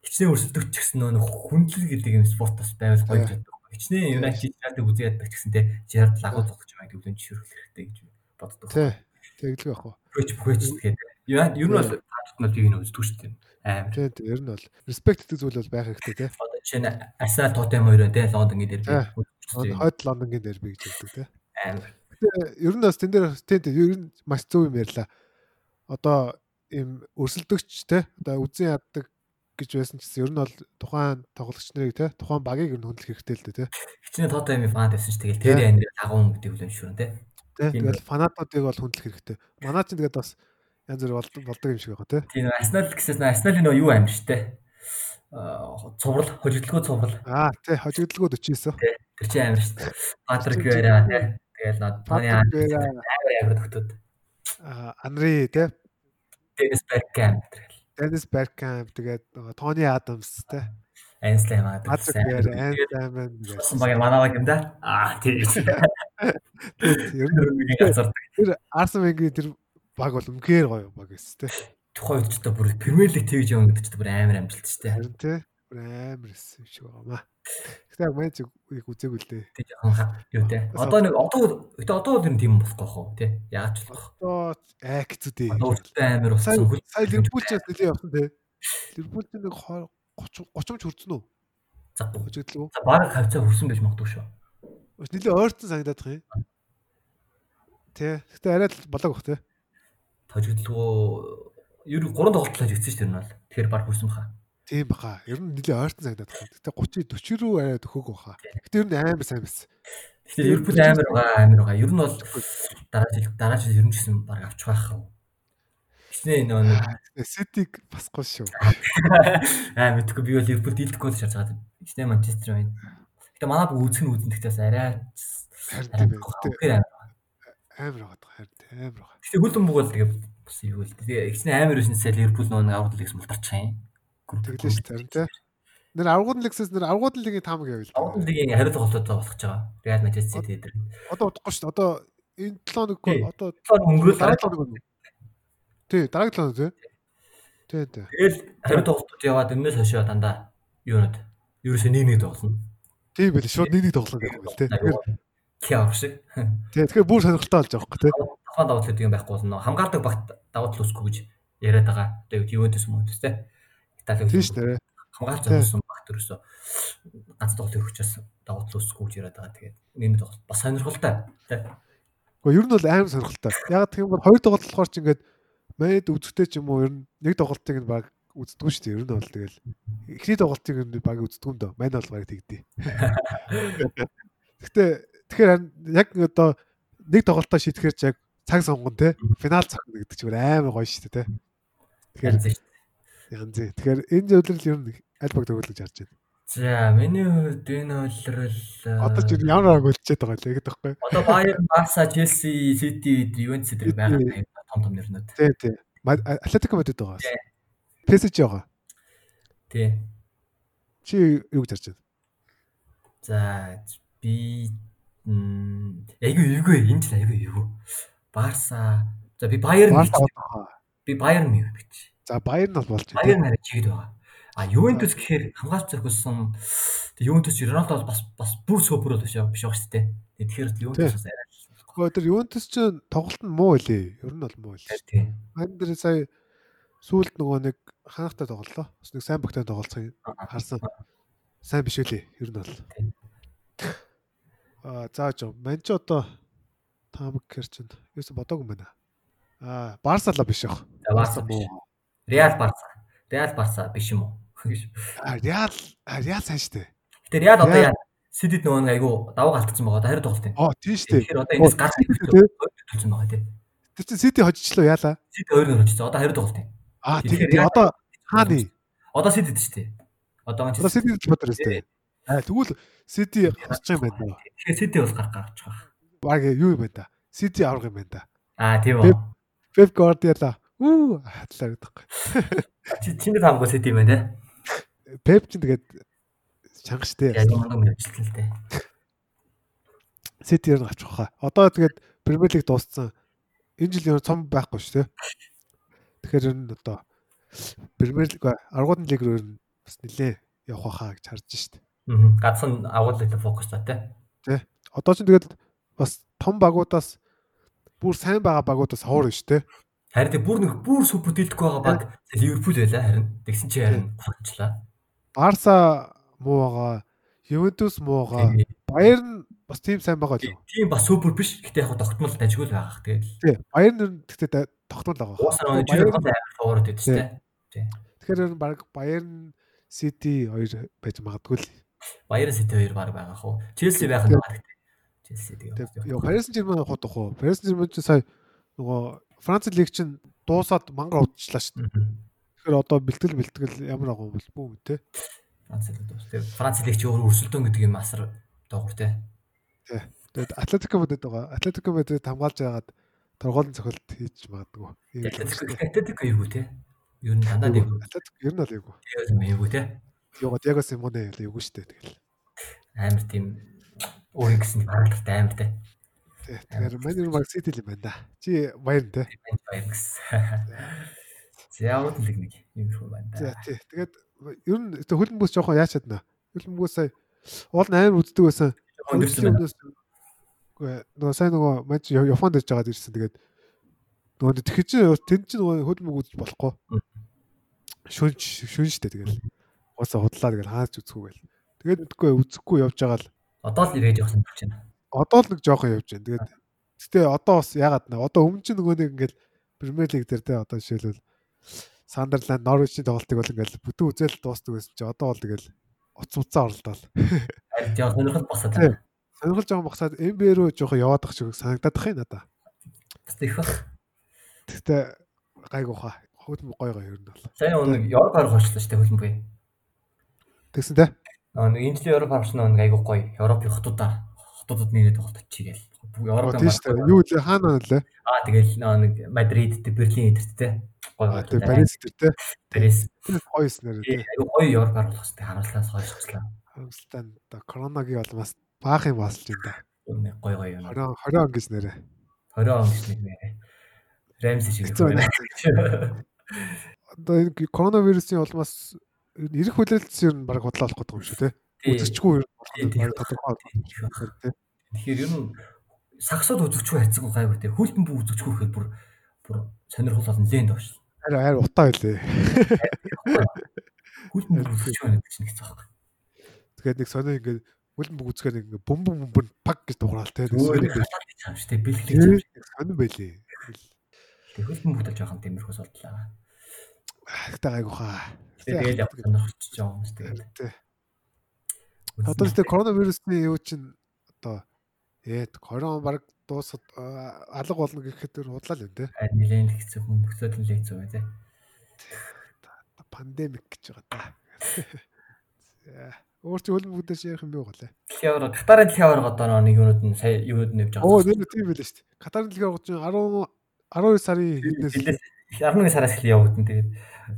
хичнээн өрсөлдөгч гэсэн нөгөө хүндлэл гэдэг юм спорт бас байвал гоё боддог. Хичнээн United Жират үзээд ч гэсэн те Жират лагуу зогч юм аяг өвлөн жишрэх хэрэгтэй гэж боддог. Тий. Тэглэг байх уу. Бүхэч бүхэч тэгээд ер нь бол таадад нь тийг нь үздэг шүү дээ. Амар. Тий, тий, ер нь бол респект гэдэг зүйл бол байх хэрэгтэй те. Одоо жишээ нь Арсенал Тоттенхэм хоёр те Лондонгийн Тий. үздэг. Хойд Лондонгийн дерби гэж хэлдэг. Амар. Гэтэ ер нь бас тэн дээр тий, тий, ер нь маш зөв юм ярьлаа. Одоо им өрсөлдөгч те одоо үзэн яддаг гэж байсан ч гэсэн ер нь бол тухайн тоглогч нарыг те тухайн багийг ер нь хөндлөх хэрэгтэй л дээ те. Хичнээн Тоттенхэм фан байсан ш тэгэл тэр анир лагуун гэдэг үлэм шүүрэн те. Тэ Тийм тэгэл фанатуудыг бол хөндлөх хэрэгтэй. Манай ч тэгээд бас янз бүр болдог юм шиг байгаа те. Тийм Арсенал гэсээс нь Арсеналын нөө юу амир штэ. Цуврал, хожигдлогоо цуврал. Аа тий хожигдлгууд 49. Тэ. Тэр чинь амир штэ. Патрик Вера те. Тэгэл Патрик Вера. амир амир төгтөд. Аа Анри те. Денис Беркам тэгэл. Денис Беркамп тэгээд Тони Адамс те. Энслей маа. Патрик Вера, Энсайман Болсон баг манаваг юм да. Аа тийм. Ер нь тэр Арсен Венгерийн тэр баг бол үнэхээр гоё баг эс те. Тухайн үед ч одоо бүр Премьер лиг тэгж явна гэдэг чинь бүр амар амжилт шүү дээ. Харин те. Бүр амар эс юм шиг байгаамаа. Гэтэ яг маань ч их үзээгүй л дээ. Тэг жоохон юу те. Одоо нэг одоо гэтээ одоо ер нь тийм болох гох уу те. Яаж болох. Одоо хэцүүдээ. Одоо өөртөө амар болсон. сая Ливерпул ч бас нэлээд явсан те. Ливерпул ч нэг 30 30 ч хүрсэн үү? За Хожигдлгүй. баг хавцаа хүрсэн байж магадгүй шүү. Бас нэлээд ойртон байгаа юм. Тэ. Гэтэ арай л болоог бах те. Тожигдлгүй ер нь 3 тоглолт л хийгдсэн шүү дээ энэ бол. Тэгэхээр баг хүрсэн баха. Тийм баха. Ер нь нэлээд ойртон байгаа. Гэтэ 30 40 рүү арай төхөөг баха. Гэтэ ер нь амар сайн байсан. Тэгэхээр Ливерпул амар байгаа амар байгаа. Ер нь бол дараа жил дараа жил ер нь гэсэн баг авч байх. Хичнээн нөө нэг Ситиг басгүй шүү. аа мэдгүй би бол Ливерпул дийлдэхгүй л шаарч байгаа. Хичнээн Манчестер байна. Гэтэ манай бүх үзэх нь үзэн гэхдээ арай Харин арай амар. байгаа харин тийм амар байгаа. Гэтэ хөлбөмбөг бол тэгээ бас юу л тэгээ ихний амар өснөсөө Ливерпул нөө нэг аврал гэсэн мултарч юм. Тэглээ шүү дээ, харин нэр аргууд лигсээс нэр аргууд лигийн таамаг явъя л Аврал да. лигийн хариуцлага холтоо болох гэж байгаа. Реал Мадрид Сити дээр. Одоо удахгүй шүү дээ. Одоо энэ 7 хоноггүй Тий. одоо өнгөрөөл дараа дараа 7 хоног. Тий, дараагийн 7 хоног тий. Тий, тий. Тэгэл хариуцлага холтууд яваад өмнөөс хойшоо дандаа юунод ерөөсөө нэг нэг тоглоно. Тийм байл шууд нэг нэг тоглоно гэх юм л тий. Тэгэхээр Киа авах шиг. тий, тэгэхээр бүр сонирхолтой болж байгаа байхгүй тий. Таван давуу тал юм байхгүй болно. Хамгаалдаг багт давуу тал үсэхгүй гэж яриад байгаа. Тэгээд Ювентус мөн төстэй. Итали Тийм шүү дээ. хамгаалж Тий. авсан багт ерөөсөө ганц тоглолт өргөчөөс давуу тал үсэхгүй гэж яриад байгаа. Тэгээд нэг тоглолт бас сонирхолтой. Тий. Гэхдээ ер нь бол аим сонирхолтой. Яг гэх юм бол хоёр тоглолт болохоор ч ингээд мэд үзэхтэй ч юм уу ер нь нэг тоглолтыг нь баг үздэггүй шүү дээ. Ер нь бол тэгэл эхний тоглолтыг нь баг үздэггүй юм доо. Мань бол баг тэгдээ. Гэхдээ тэгэхээр яг одоо нэг тоглолтоо шийтгэхэр ч яг цаг сонгон те финал зохино гэдэг чинь амар гоё шүү дээ те. Тэгэхээр янз. Тэгэхээр энэ зөвлөл ер нь аль баг төгөлж харж байна. За миний хувьд энэ үйлрэл Одоо ч ер нь ямар арга болчиход байгаа л яг тэгэхгүй. одоо Bayern, Barca, Chelsea, City, Juventus City. байгаа том том нэрнүүд. Тий, тий. Атлетико Мадрид байгаа. PSG байгаа. Тий. Чи юу гэж харж байна? За би айгүй эйгүй энэ ч айгүй эйгүй. Барса. За би байгаа. Би Bayern мэй гэж. За нь бол болж байна. Bayern нарай чигд байгаа. А Juventus гэхээр хамгаалж зохиосон Juventus Ronaldo бол бас бас бүр супер бол биш байгаа шүү дээ. Тэгэхээр Juventus бас арай Гэхдээ Ювентус ч тоглолт нь муу илээ. Ер нь бол муу. Мань дээр сая сүүлд нөгөө нэг ханахтай тоглолоо. Бас нэг сайн багтай тоглолцоо харсан. Сайн биш үлээ. Ер нь бол. Аа зааж. Мань ч одоо таамаг гэр чинь ерөөсө бодоогүй юм байна. Аа Барса л биш яах. Barca биш. Real Barca. Real Barca биш юм уу? Аа Реал Реал сайн штэ. Гэтэ Real одоо яа City-д нөгөө нэг айгүй давуу галтцсан байгаа. Хариу тоглолт юм. Оо тийм штэ. Тэгэхээр одоо энэс гарч төлсөн байгаа тий. Тэр чинь Сити хожичлоо яалаа. City 2-1 очсон. Одоо хариу тоглолт юм. Аа тийм одоо хаа тий. Одоо сэт идэв шүү дээ. Одоогийн чинь. Одоо сэт идэж бодож байна шүү дээ. Аа тэгвэл сэт гарч байгаа юм байна. Тэгэхээр сэт бол гарах гарч байгаа. Баг юу юм байна да? Сэт аврах юм байна да. Аа тийм үү. Пеп Гвардиола. Үу хатлаа гэдэггүй. Чи чиний таамгүй сэт юм байна те. Пеп чинь тэгээд чанга штэ. Яг юм явчихлаа л те. Сэт ер нь авчих واخа. Одоо тэгээд Премьер лиг дууссан. Энэ жил ер нь цом байхгүй шүү те. Тэгэхээр ер нь одоо Премьер лиг аргуудын лиг рүү ер нь бас нилээ явах хаа гэж харж штт. Аа. Гадсан агуулгад фокус та тий. Тий. Одоо ч тэгэл бас том багуудаас бүр сайн байгаа багуудаас хоор нь штт. Харин тэг бүр нэг бүр супер дэлдэхгүй байгаа баг Ливерпул байлаа харин. Тэгсэн чи харин гомчлаа. Барса муу байгаа, Ювентус муу байгаа, Баерн бас тийм сайн байгаа л. Тийм бас супер биш. Гэтэ яг тогтмол дажгүй л байгаа. Тэгээд Тий. Баерн ер нь гэхдээ тогтмол байгаа. уусаа амар фаворит гэдэг чинь те. Тэгэхээр баг Баерн Сити хоёр байж магадгүй л. Баяр Сити хоёр баг байгаа хөө. Челси байх нь баг. Челси тэгээ. Йоо Сен-Жермен явах удах уу? Парис Сен-Жермен ч сая нөгөө Франц лиг чинь дуусаад мангар удчихлаа шүү дээ. Тэгэхээр одоо бэлтгэл бэлтгэл ямар байгаа юм бол бүү те. Франц лиг дуус. Франц лиг чи өөр өрсөлдөөн гэдэг юм асар доогор те. Тэгээд Атлетико Мадрид байгаа. Атлетико Мадрид хамгаалж байгаад торгуулын цохилт хийж магадгүй. Ийм л байна шүү дээ. Атлетик эйгүү те. Нь дандаа нэг Атлетико ер нь бол эйгүү. эйгүү те. Йоо Диаго Симоне эйгүү шүү дээ. Тэгэл. Амар тийм өөр ингэсэн харагдaltaй амар те. Тий. Тэгэхээр нь баг Сити л юм байна да. Чи баяр те. Баяр гэсэн. Зяавд лиг нэг юм шүү байна За да. тий. Тэгээд ер нь хөлн бүс жоохон яач чадна. Хөлн бүс сая уул нь амар үздэг байсан. Өндөрсөн байна. Үгүй нөгөө сайн нөгөө мань Японд ирж байгаад ирсэн. Тэгээд нөгөө тэгэхэд чи тэнд чи нөгөө хөл мөг үзэж болохгүй. Шүнж шүнжтэй тэгэл. Уусаа худлаа тэгэл хаач үзэхгүй гэл. Тэгээд мэдгүй үзэхгүй явж байгаа л Одоо л ирээд явах юм болж байна. одоо л нэг жоохон явж байна. Тэгээд гэтээ одоо бас ягаад нэ одоо өмнө чинь нөгөө нэг ингээл Премьер лиг дээр те одоо жишээлбэл Сандерланд Норвичийн тоглолтыг бол ингээл бүтэн үзэл дуустдаг байсан чи одоо бол тэгэл уцмцаа оролдоол. Харин яг сонирхол басаад Тий. байна. Сонирхол жоохон багсаад NBA руу жоохон яваад ах шиг санагдаад юм надаа. Их бах. Гэтэ гайгүй хаа. Хөл гоё гоё ер нь бол. Сайн нэг Европ харах болчихлоо шүү дээ хөлбөмбөй. Тэгсэн те. Аа нэг энэ жилийн Европ нь нэг айгуу гоё. Европын хотуудаа хотуудад нэрээ тоглолт чигээл. Европын Тийм шүү дээ. Юу лээ хаана лээ? Аа тэгэл нэг Мадрид, Берлин эдэрттэй. Гой гой. Тэгээ Парис эдэрттэй. Парис. Гоё снэр тий. Айгу гоё Европаар болох хэрэгтэй харамслаас хойшлаа. Харамсалтай да коронагийн болмоос баах юм болч юм да. Гоё гоё юм. 20 20 он гэж нэрэ. 20 он гэж нэрээ. Рэмс шиг. Одоо энэ коронавирусын улмаас ирэх хүлээлтс ер нь баг бодлоо болох гэдэг юм шүү те. Үзэгчгүй ер нь баг тодорхой те. Тэгэхээр ер нь сагсууд үзэгчгүй хайцсан гайгүй те. Бүх үзэгчгүй гэхээр бүр бүр сонирхол олон лэнд авш. Харин харин утаа. Хүлтэн бүх үзэгчгүй гэдэг чинь хэцүү байхгүй. Тэгээд нэг сонио ингээд бүх үзэхээр нэг бөм бөм бөм пак гэж дуурал те. Гэж. Бэлгэлж. Сонио байлээ. Тэгээд хүлтэн бүх тал жоохон тэмэрхүү судлаа. Гэтэ гайгүй хаа. Тэгээд яг сонирхолч байгаа юм шүү дээ. Одоо л коронавирусны юу чинь одоо Ээд корон баг дуусаад алга болно гэхэд тэр худлаа л юм. Харин нэлээд хэцүү хүн нөхцөл нь хэцүү бай те. Пандемик гэж байгаа да. Өөр чи хөлн бүгдээс ярих юм бэ голаа. Дэлхийн аваар Катарын дэлхийн аваар одоо нэг юунууд нь сая юунууд нь явж байгаа. Оо нэг тийм байлаа шүү дээ. Катарын дэлхийн аваар чинь 10 12 сарын хэднээс 11 сараас эхлэн явагдсан тэгээд.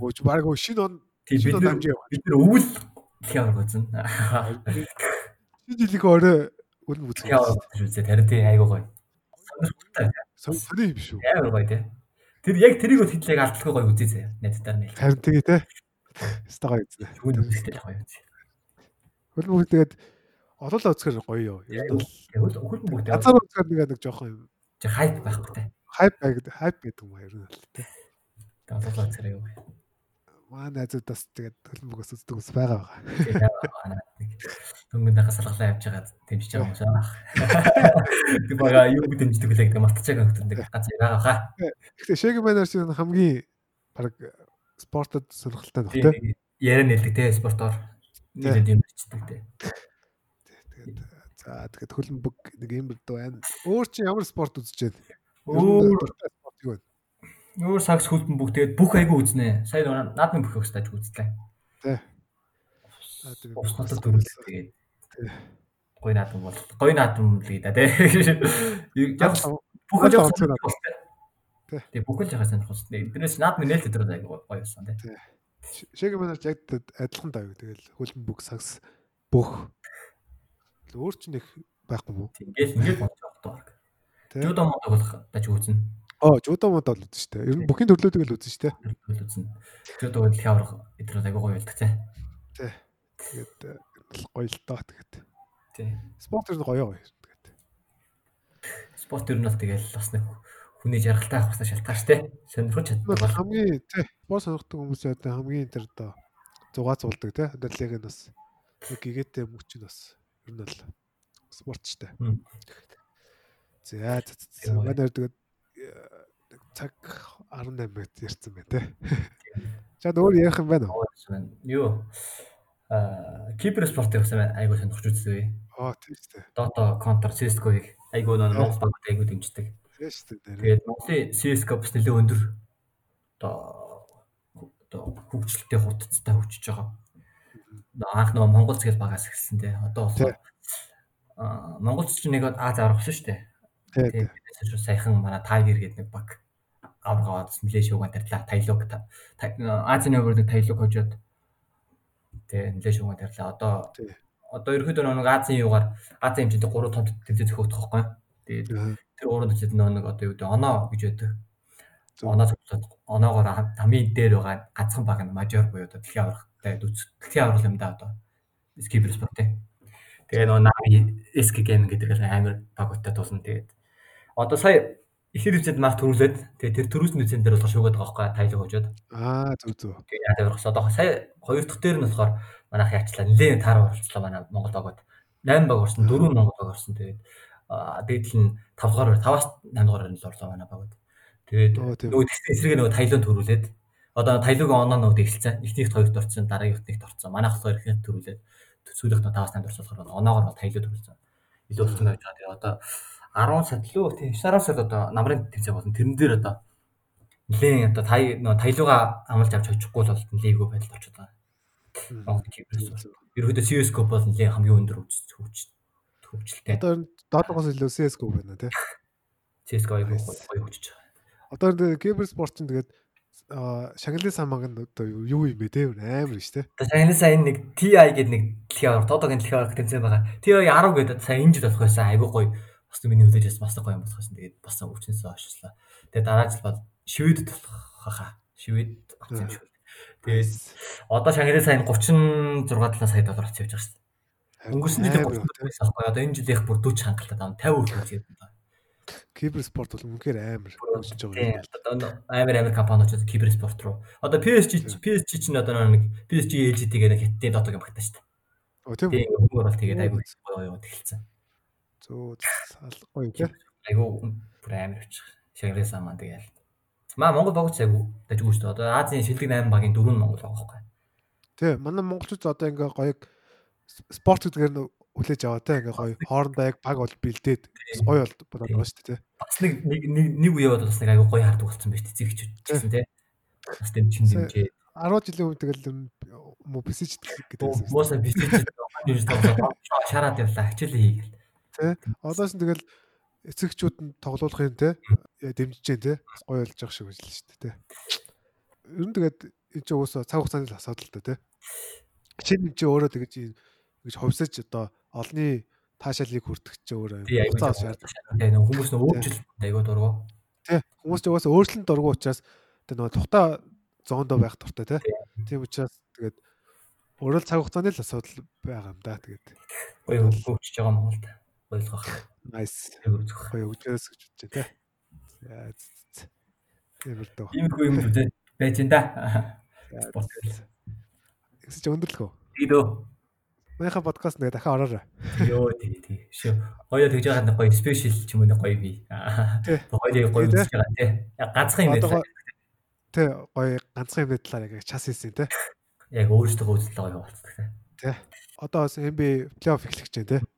Өөч баг шинэ он бид нар бид нар өвөл дэлхийн аваар үзэн. Шинэ жилийн орой өлн үзэх. Яа үзээ тэр тий айгуу гоё. Сонирхолтой. Сони биш үү? Амар гоё тий. Тэр яг тэрийг бол хэдлэг алдлахгүй гоё үзээ заяа. Найдтаар нэл. Харин тэгээ тий. Өстой гоё үзээ. Түүний үзэхтэй гоё үзээ. Өлн бүгд тэгээд олоолаа үзэхэр гоё юу. Тэгвэл өлн бүгд газар үзэхэр нэг нэг жоохон юм. Жи хайп байхгүй тий. Хайп байг хайп гэдэг юм нь л тий. Олоолаа үзэхэр гоё маа найзуудаас тэгээд төлбөгөөс үздэг ус байгаа байгаа. Дөнгөнд хас салгалаа явж байгаа дэмжиж байгаа юм шиг. Тэг бага юу дэмждэг вэ гэдэг мартчихаг нөхдөнд ганц байгаа хаа. Гэхдээ шэгэ манер шиг хамгийн баг спортод сонирхолтой нөх тэ. Яриа нэлдэг те спортоор нийлээд юм бичдэг те. Тэгээд за тэгээд хөлбөг нэг юм байна. Өөр чи ямар спорт байна? Өөр спорт юу вэ? Өөр сакс хөлбөн бүх тэгээд бүх айгу үзнэ. Сайн наадмын бүх өгсөж үзлээ. Тий. Ус натад дөрүүлээ тэгээд. Гой наадам бол. Гой наадам л гэдэг тий. Яг бүх л онцгой наадам. Тий. Бүх л жахаа сонирхолтой. Эндээс наадмын нээлт өдрөө айгу гоё байсан тий. Шэгэ манайч яг адилхан даа. Тэгэл хөлбөн бүх сакс бүх өөр ч нэг байхгүй юу? Ингээл ингээл болж байгаа баг. Жудо мод болох даж үүснэ. Оо, жудо мод бол үзэн штэ. Ер нь бүхний төрлөөдөг л үзэн штэ. Үзэн. Жудо дэлхийн аврах эдрүүд агай гоё болдог тий. Тий. Тэгээд гоё л доо тэгээд. Тий. Спорт ер нь гоё гоё. Тэгээд. Спорт ер нь бол тэгэл бас нэг хүний жаргалтай авах хэрэгтэй шалтгаан штэ. Сонирхож чаддаг бол хамгийн тий. Спорт сонирхдаг хүмүүсээ хамгийн тэр одоо зугаа зулдаг тий. Ададлыг нь бас нэг гэгээтэй мөч нь бас ер нь бол спорт штэ. За манай тэгээд цаг 18 минут ярьсан байна те. Чад өөр ярих юм байна уу? Юу? Аа, кибер спортыг бас айгуу сонирхож үзлээ. Аа, тийм шүү дээ. Dota, Counter, CS:GO-ыг айгуу нөө Монгол баг айгуу дэмждэг. Тийм шүү дээ. Тэгээд Монголын CS:GO бас нэлээд өндөр одоо одоо хөгжилтэй хурдцтай хөгжиж байгаа. Анх нөгөө Монгол зээл багаас эхэлсэн те. Одоо болохоор аа Монголч ч нэг Аз аврах шүү дээ. Тийм. Саяхан манай Tiger гэдэг нэг баг авгаад нэлээ шууган тарилаа. Таилог Азийн өвөр нэг таилог хожоод тэгээ нэлээ шууган тарилаа. Одоо одоо ерөөдөө нэг Азийн юугаар Азийн хэмжээнд 3 томд тэмцээн зөхөх байхгүй. Тэгээд тэр 3 тэмцээнд нэг одоо юу гэдэг оноо гэж байдаг. Оноо цогцоод оноогоор хамгийн дээр байгаа ганцхан баг нь мажор буюу одоо дэлхийн аврагтай дэлхийн аврал юм да одоо. Спорт тий. Тэгээ нөгөө Nami SK Gaming гэдэг амар баг утаа тулна. Тэгээд одоо сая ихэр үзэд мах төрүүлээд тэгээ тэр төрүүлсэн үзэн дээр болохоор шуугаад байгаа байхгүй тайлог хожоод. Аа зүг зүг. Тэгээ яа тавирхс одоо сая хоёр дахь дээр нь болохоор манайх яачлаа нэлээд таар оролцлоо манай Монгол багууд 8 баг орсон 4 Монгол баг орсон тэгээд дээдл нь 5 дугаар 5-аас 8 дугаар нь л орлоо манай багууд. Тэгээд нөгөө эсрэг нөгөө тайлог төрүүлээд одоо тайлогийн оноо нөгөө эхэлсэн. Эхнийхт хоёрт орсон, дараагийнхт нэгт орсон. Манайх болохоор эхнийхт төрүүлээд сүүлийнх нь 5-аас 8 орсон болохоор оноогоор тайлог төрүүлсэн. Илүү болсон байж байгаа. Тэгээд одоо 10 сард лөө тийм 9 сард одоо намрын тэмцээн болсон. Тэрэн дээр одоо нэлээд одоо тай нөө тайлууга амлж авч очихгүй л бол нэлээд эгөө байдалд орчиход байгаа. Монгол киберс. Ерөөдөө CS:GO бол нэлээд хамгийн өндөр хөгжиж хөгжиж хөвчлөлтэй. Одоо энэ доодоогоос илүү CS:GO байна тий. CS:GO Nice. гоё хөгжиж байгаа. Одоо энэ киберспорт чинь тэгээд шагналын самаг нь одоо юу юм бэ те амар шүү дээ. Одоо саяны сайн нэг TI гэдэг нэг дэлхийн аврал тоодогийн дэлхийн аврал тэмцээн байгаа. TI 10 гэдэг сая инжид болох байсан айгүй гоё. Бас миний хүлээж бас бас гоё юм болох байсан. Тэгээд бас өвчнөөсөө хойшлаа. Тэгээд дараа жил бол шивэд болох хаа. Шивэд авсан юм шиг. Тэгээд одоо шагналын сайн 36 7 сая доллар авч явж байгаа дээ. Өнгөрсөн жил 30 байсан байхгүй. Одоо энэ жил их бүр 40 хангалттай даа 50 хүртэл үзээд байна. Киберспорт бол үнэхээр амар хөгжиж байгаа юм байна. Амар амар компаниуд киберспорт руу. Одоо PSG PSG чинь одоо нэг PSG LGT гэдэг хиттийн дотог юм багтаа шүү дээ. Оо тийм үү. Тийм хүмүүс бол тэгээд айгүй гоё гоё тэгэлцсэн. Зөө салахгүй те. Айгүй бүр амар очих. Шагрээсаа маань тэгэл. Маа Монгол богц айгүй дажгүй шүү дээ. Одоо Азийн шилдэг 8 багийн дөрөв нь Монгол байгаа байхгүй. Тий, манай монголчууд одоо ингээ гоё спорт гэдгээр нь хүлээж аваа те ингээ гоё хоорондоо яг баг бол бэлдээд гоё бол бодоод байгаа шүү дээ те. Бас нэг нэг нэг үе яваад бас нэг айгүй гоё хардаг болсон байж тээ зэгч гэсэн тий. Бас тэм чин дэмжээ. 10 жилийн өмнө тэгэл мө бисэж гэдэг. Мууса бисэж юу тоглоо шараад явлаа. Хичээл хийгээл. Тэ. Одоос нь тэгэл эцэгчүүд нь тоглоулахын те дэмжиж जैन те гоё болж байгаа шиг үзлээ шүү дээ те. Ер нь тэгээд энэ ч уусаа цаг хугацааны л асуудал те. Чинь энэ чи өөрөө тэгэж ингэж хувьсаж одоо олны таашаалыг хүртэх чи өөрөө хугацаа шаарддаг. тий нэг хүмүүс нөө өөрчлөлт айгүй дургу. Тэ хүмүүс ч угаасаа өөрчлөлт дургу учраас тэр нөгөө тухтай зоондоо байх дуртай те. Тийм учраас тэгээд өөрөө л цаг хугацааны л асуудал байгаа юм да тэгээд. Гоё хөгжиж байгаа Монголд. Ойлгох. Nice. Гоё өгчөөс гэж бодож байна те. За тийм л дөө. Ийм хүү юм зүтэй байж энэ да. Спорт. Гэсэн чи өндөрлөхөө. Тийдөө. Манайха подкаст нэг дахин ороорой. Йоо тий тий. Шөө. Гоё тэгж байгаа нэг гоё спешиал ч юм уу нэг гоё би. Тий. Гоё үзэж байгаа тий. Яг ганцхан юм байлаа. Тэ гоё ганцхан юмны талаар яг час хийсэн те. Яг өөрөөсөө үзэл гоё болцдог тий. Тэ. Одоо бас NBA плей-офф эхлэх гэж байна те.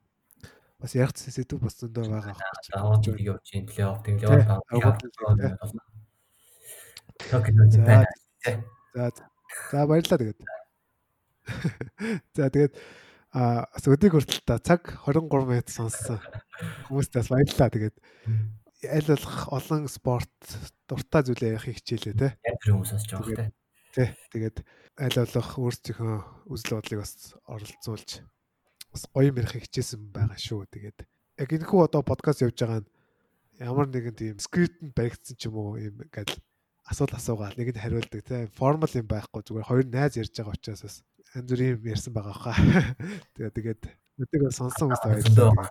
Бас ярих сэдв бас зөндөө байгаа Аа гэж тийм явж чинь плей-офф тийм Тий. яваад байгаа. Токио За. байна. За за баярлалаа тэгээд. За тэгээд а өдийг хүртэл та цаг 23 минут сонссон. Хүмүүстээ бас баярлалаа тэгээд аль болох олон спорт дуртай зүйлээ явахыг хичээлээ те. Яг тэр хүмүүс сонсож байгаа тий. Тэ. Тэгээд аль болох өөрсдийнхөө үзэл бодлыг бас оролцуулж бас гоё ярихыг хичээсэн байгаа шүү. Тэгээд яг энэ хүү одоо подкаст явж байгаа нь ямар нэгэн тийм скриптэнд баригдсан ч юм уу юм ингээл асуулт асуугаал нэгэнд хариулдаг тийм формал юм байхгүй зүгээр хоёр найз ярьж байгаа учраас бас янз бүрийн юм ярьсан байгаа хаа. Тэгээд тэгээд өдөг сонсон хүмүүст баярлалаа.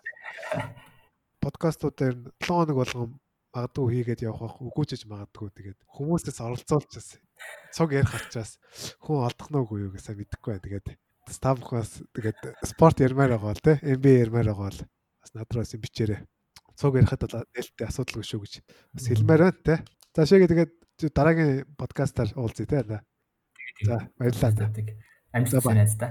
Подкастуудаар 7 хоног болгон магадгүй хийгээд явах бах үгүй ч гэж магадгүй тэгээд хүмүүсээс оролцуулчихсан. Цог ярих учраас хүн олдох нь үгүй юу гэсэн мэдэхгүй байна. Тэгээд стабхаас тэгээд спорт ярмаар байгаа бол те NBA ярмаар байгаа бол бас надраас юм бичээрэй. Цог ярихад бол нээлттэй асуудалгүй шүү гэж бас хэлмээр байна те. За шигээ тэгээд дараагийн подкастаар уулзъя те. За баярлалаа. Амжилт хүсье та.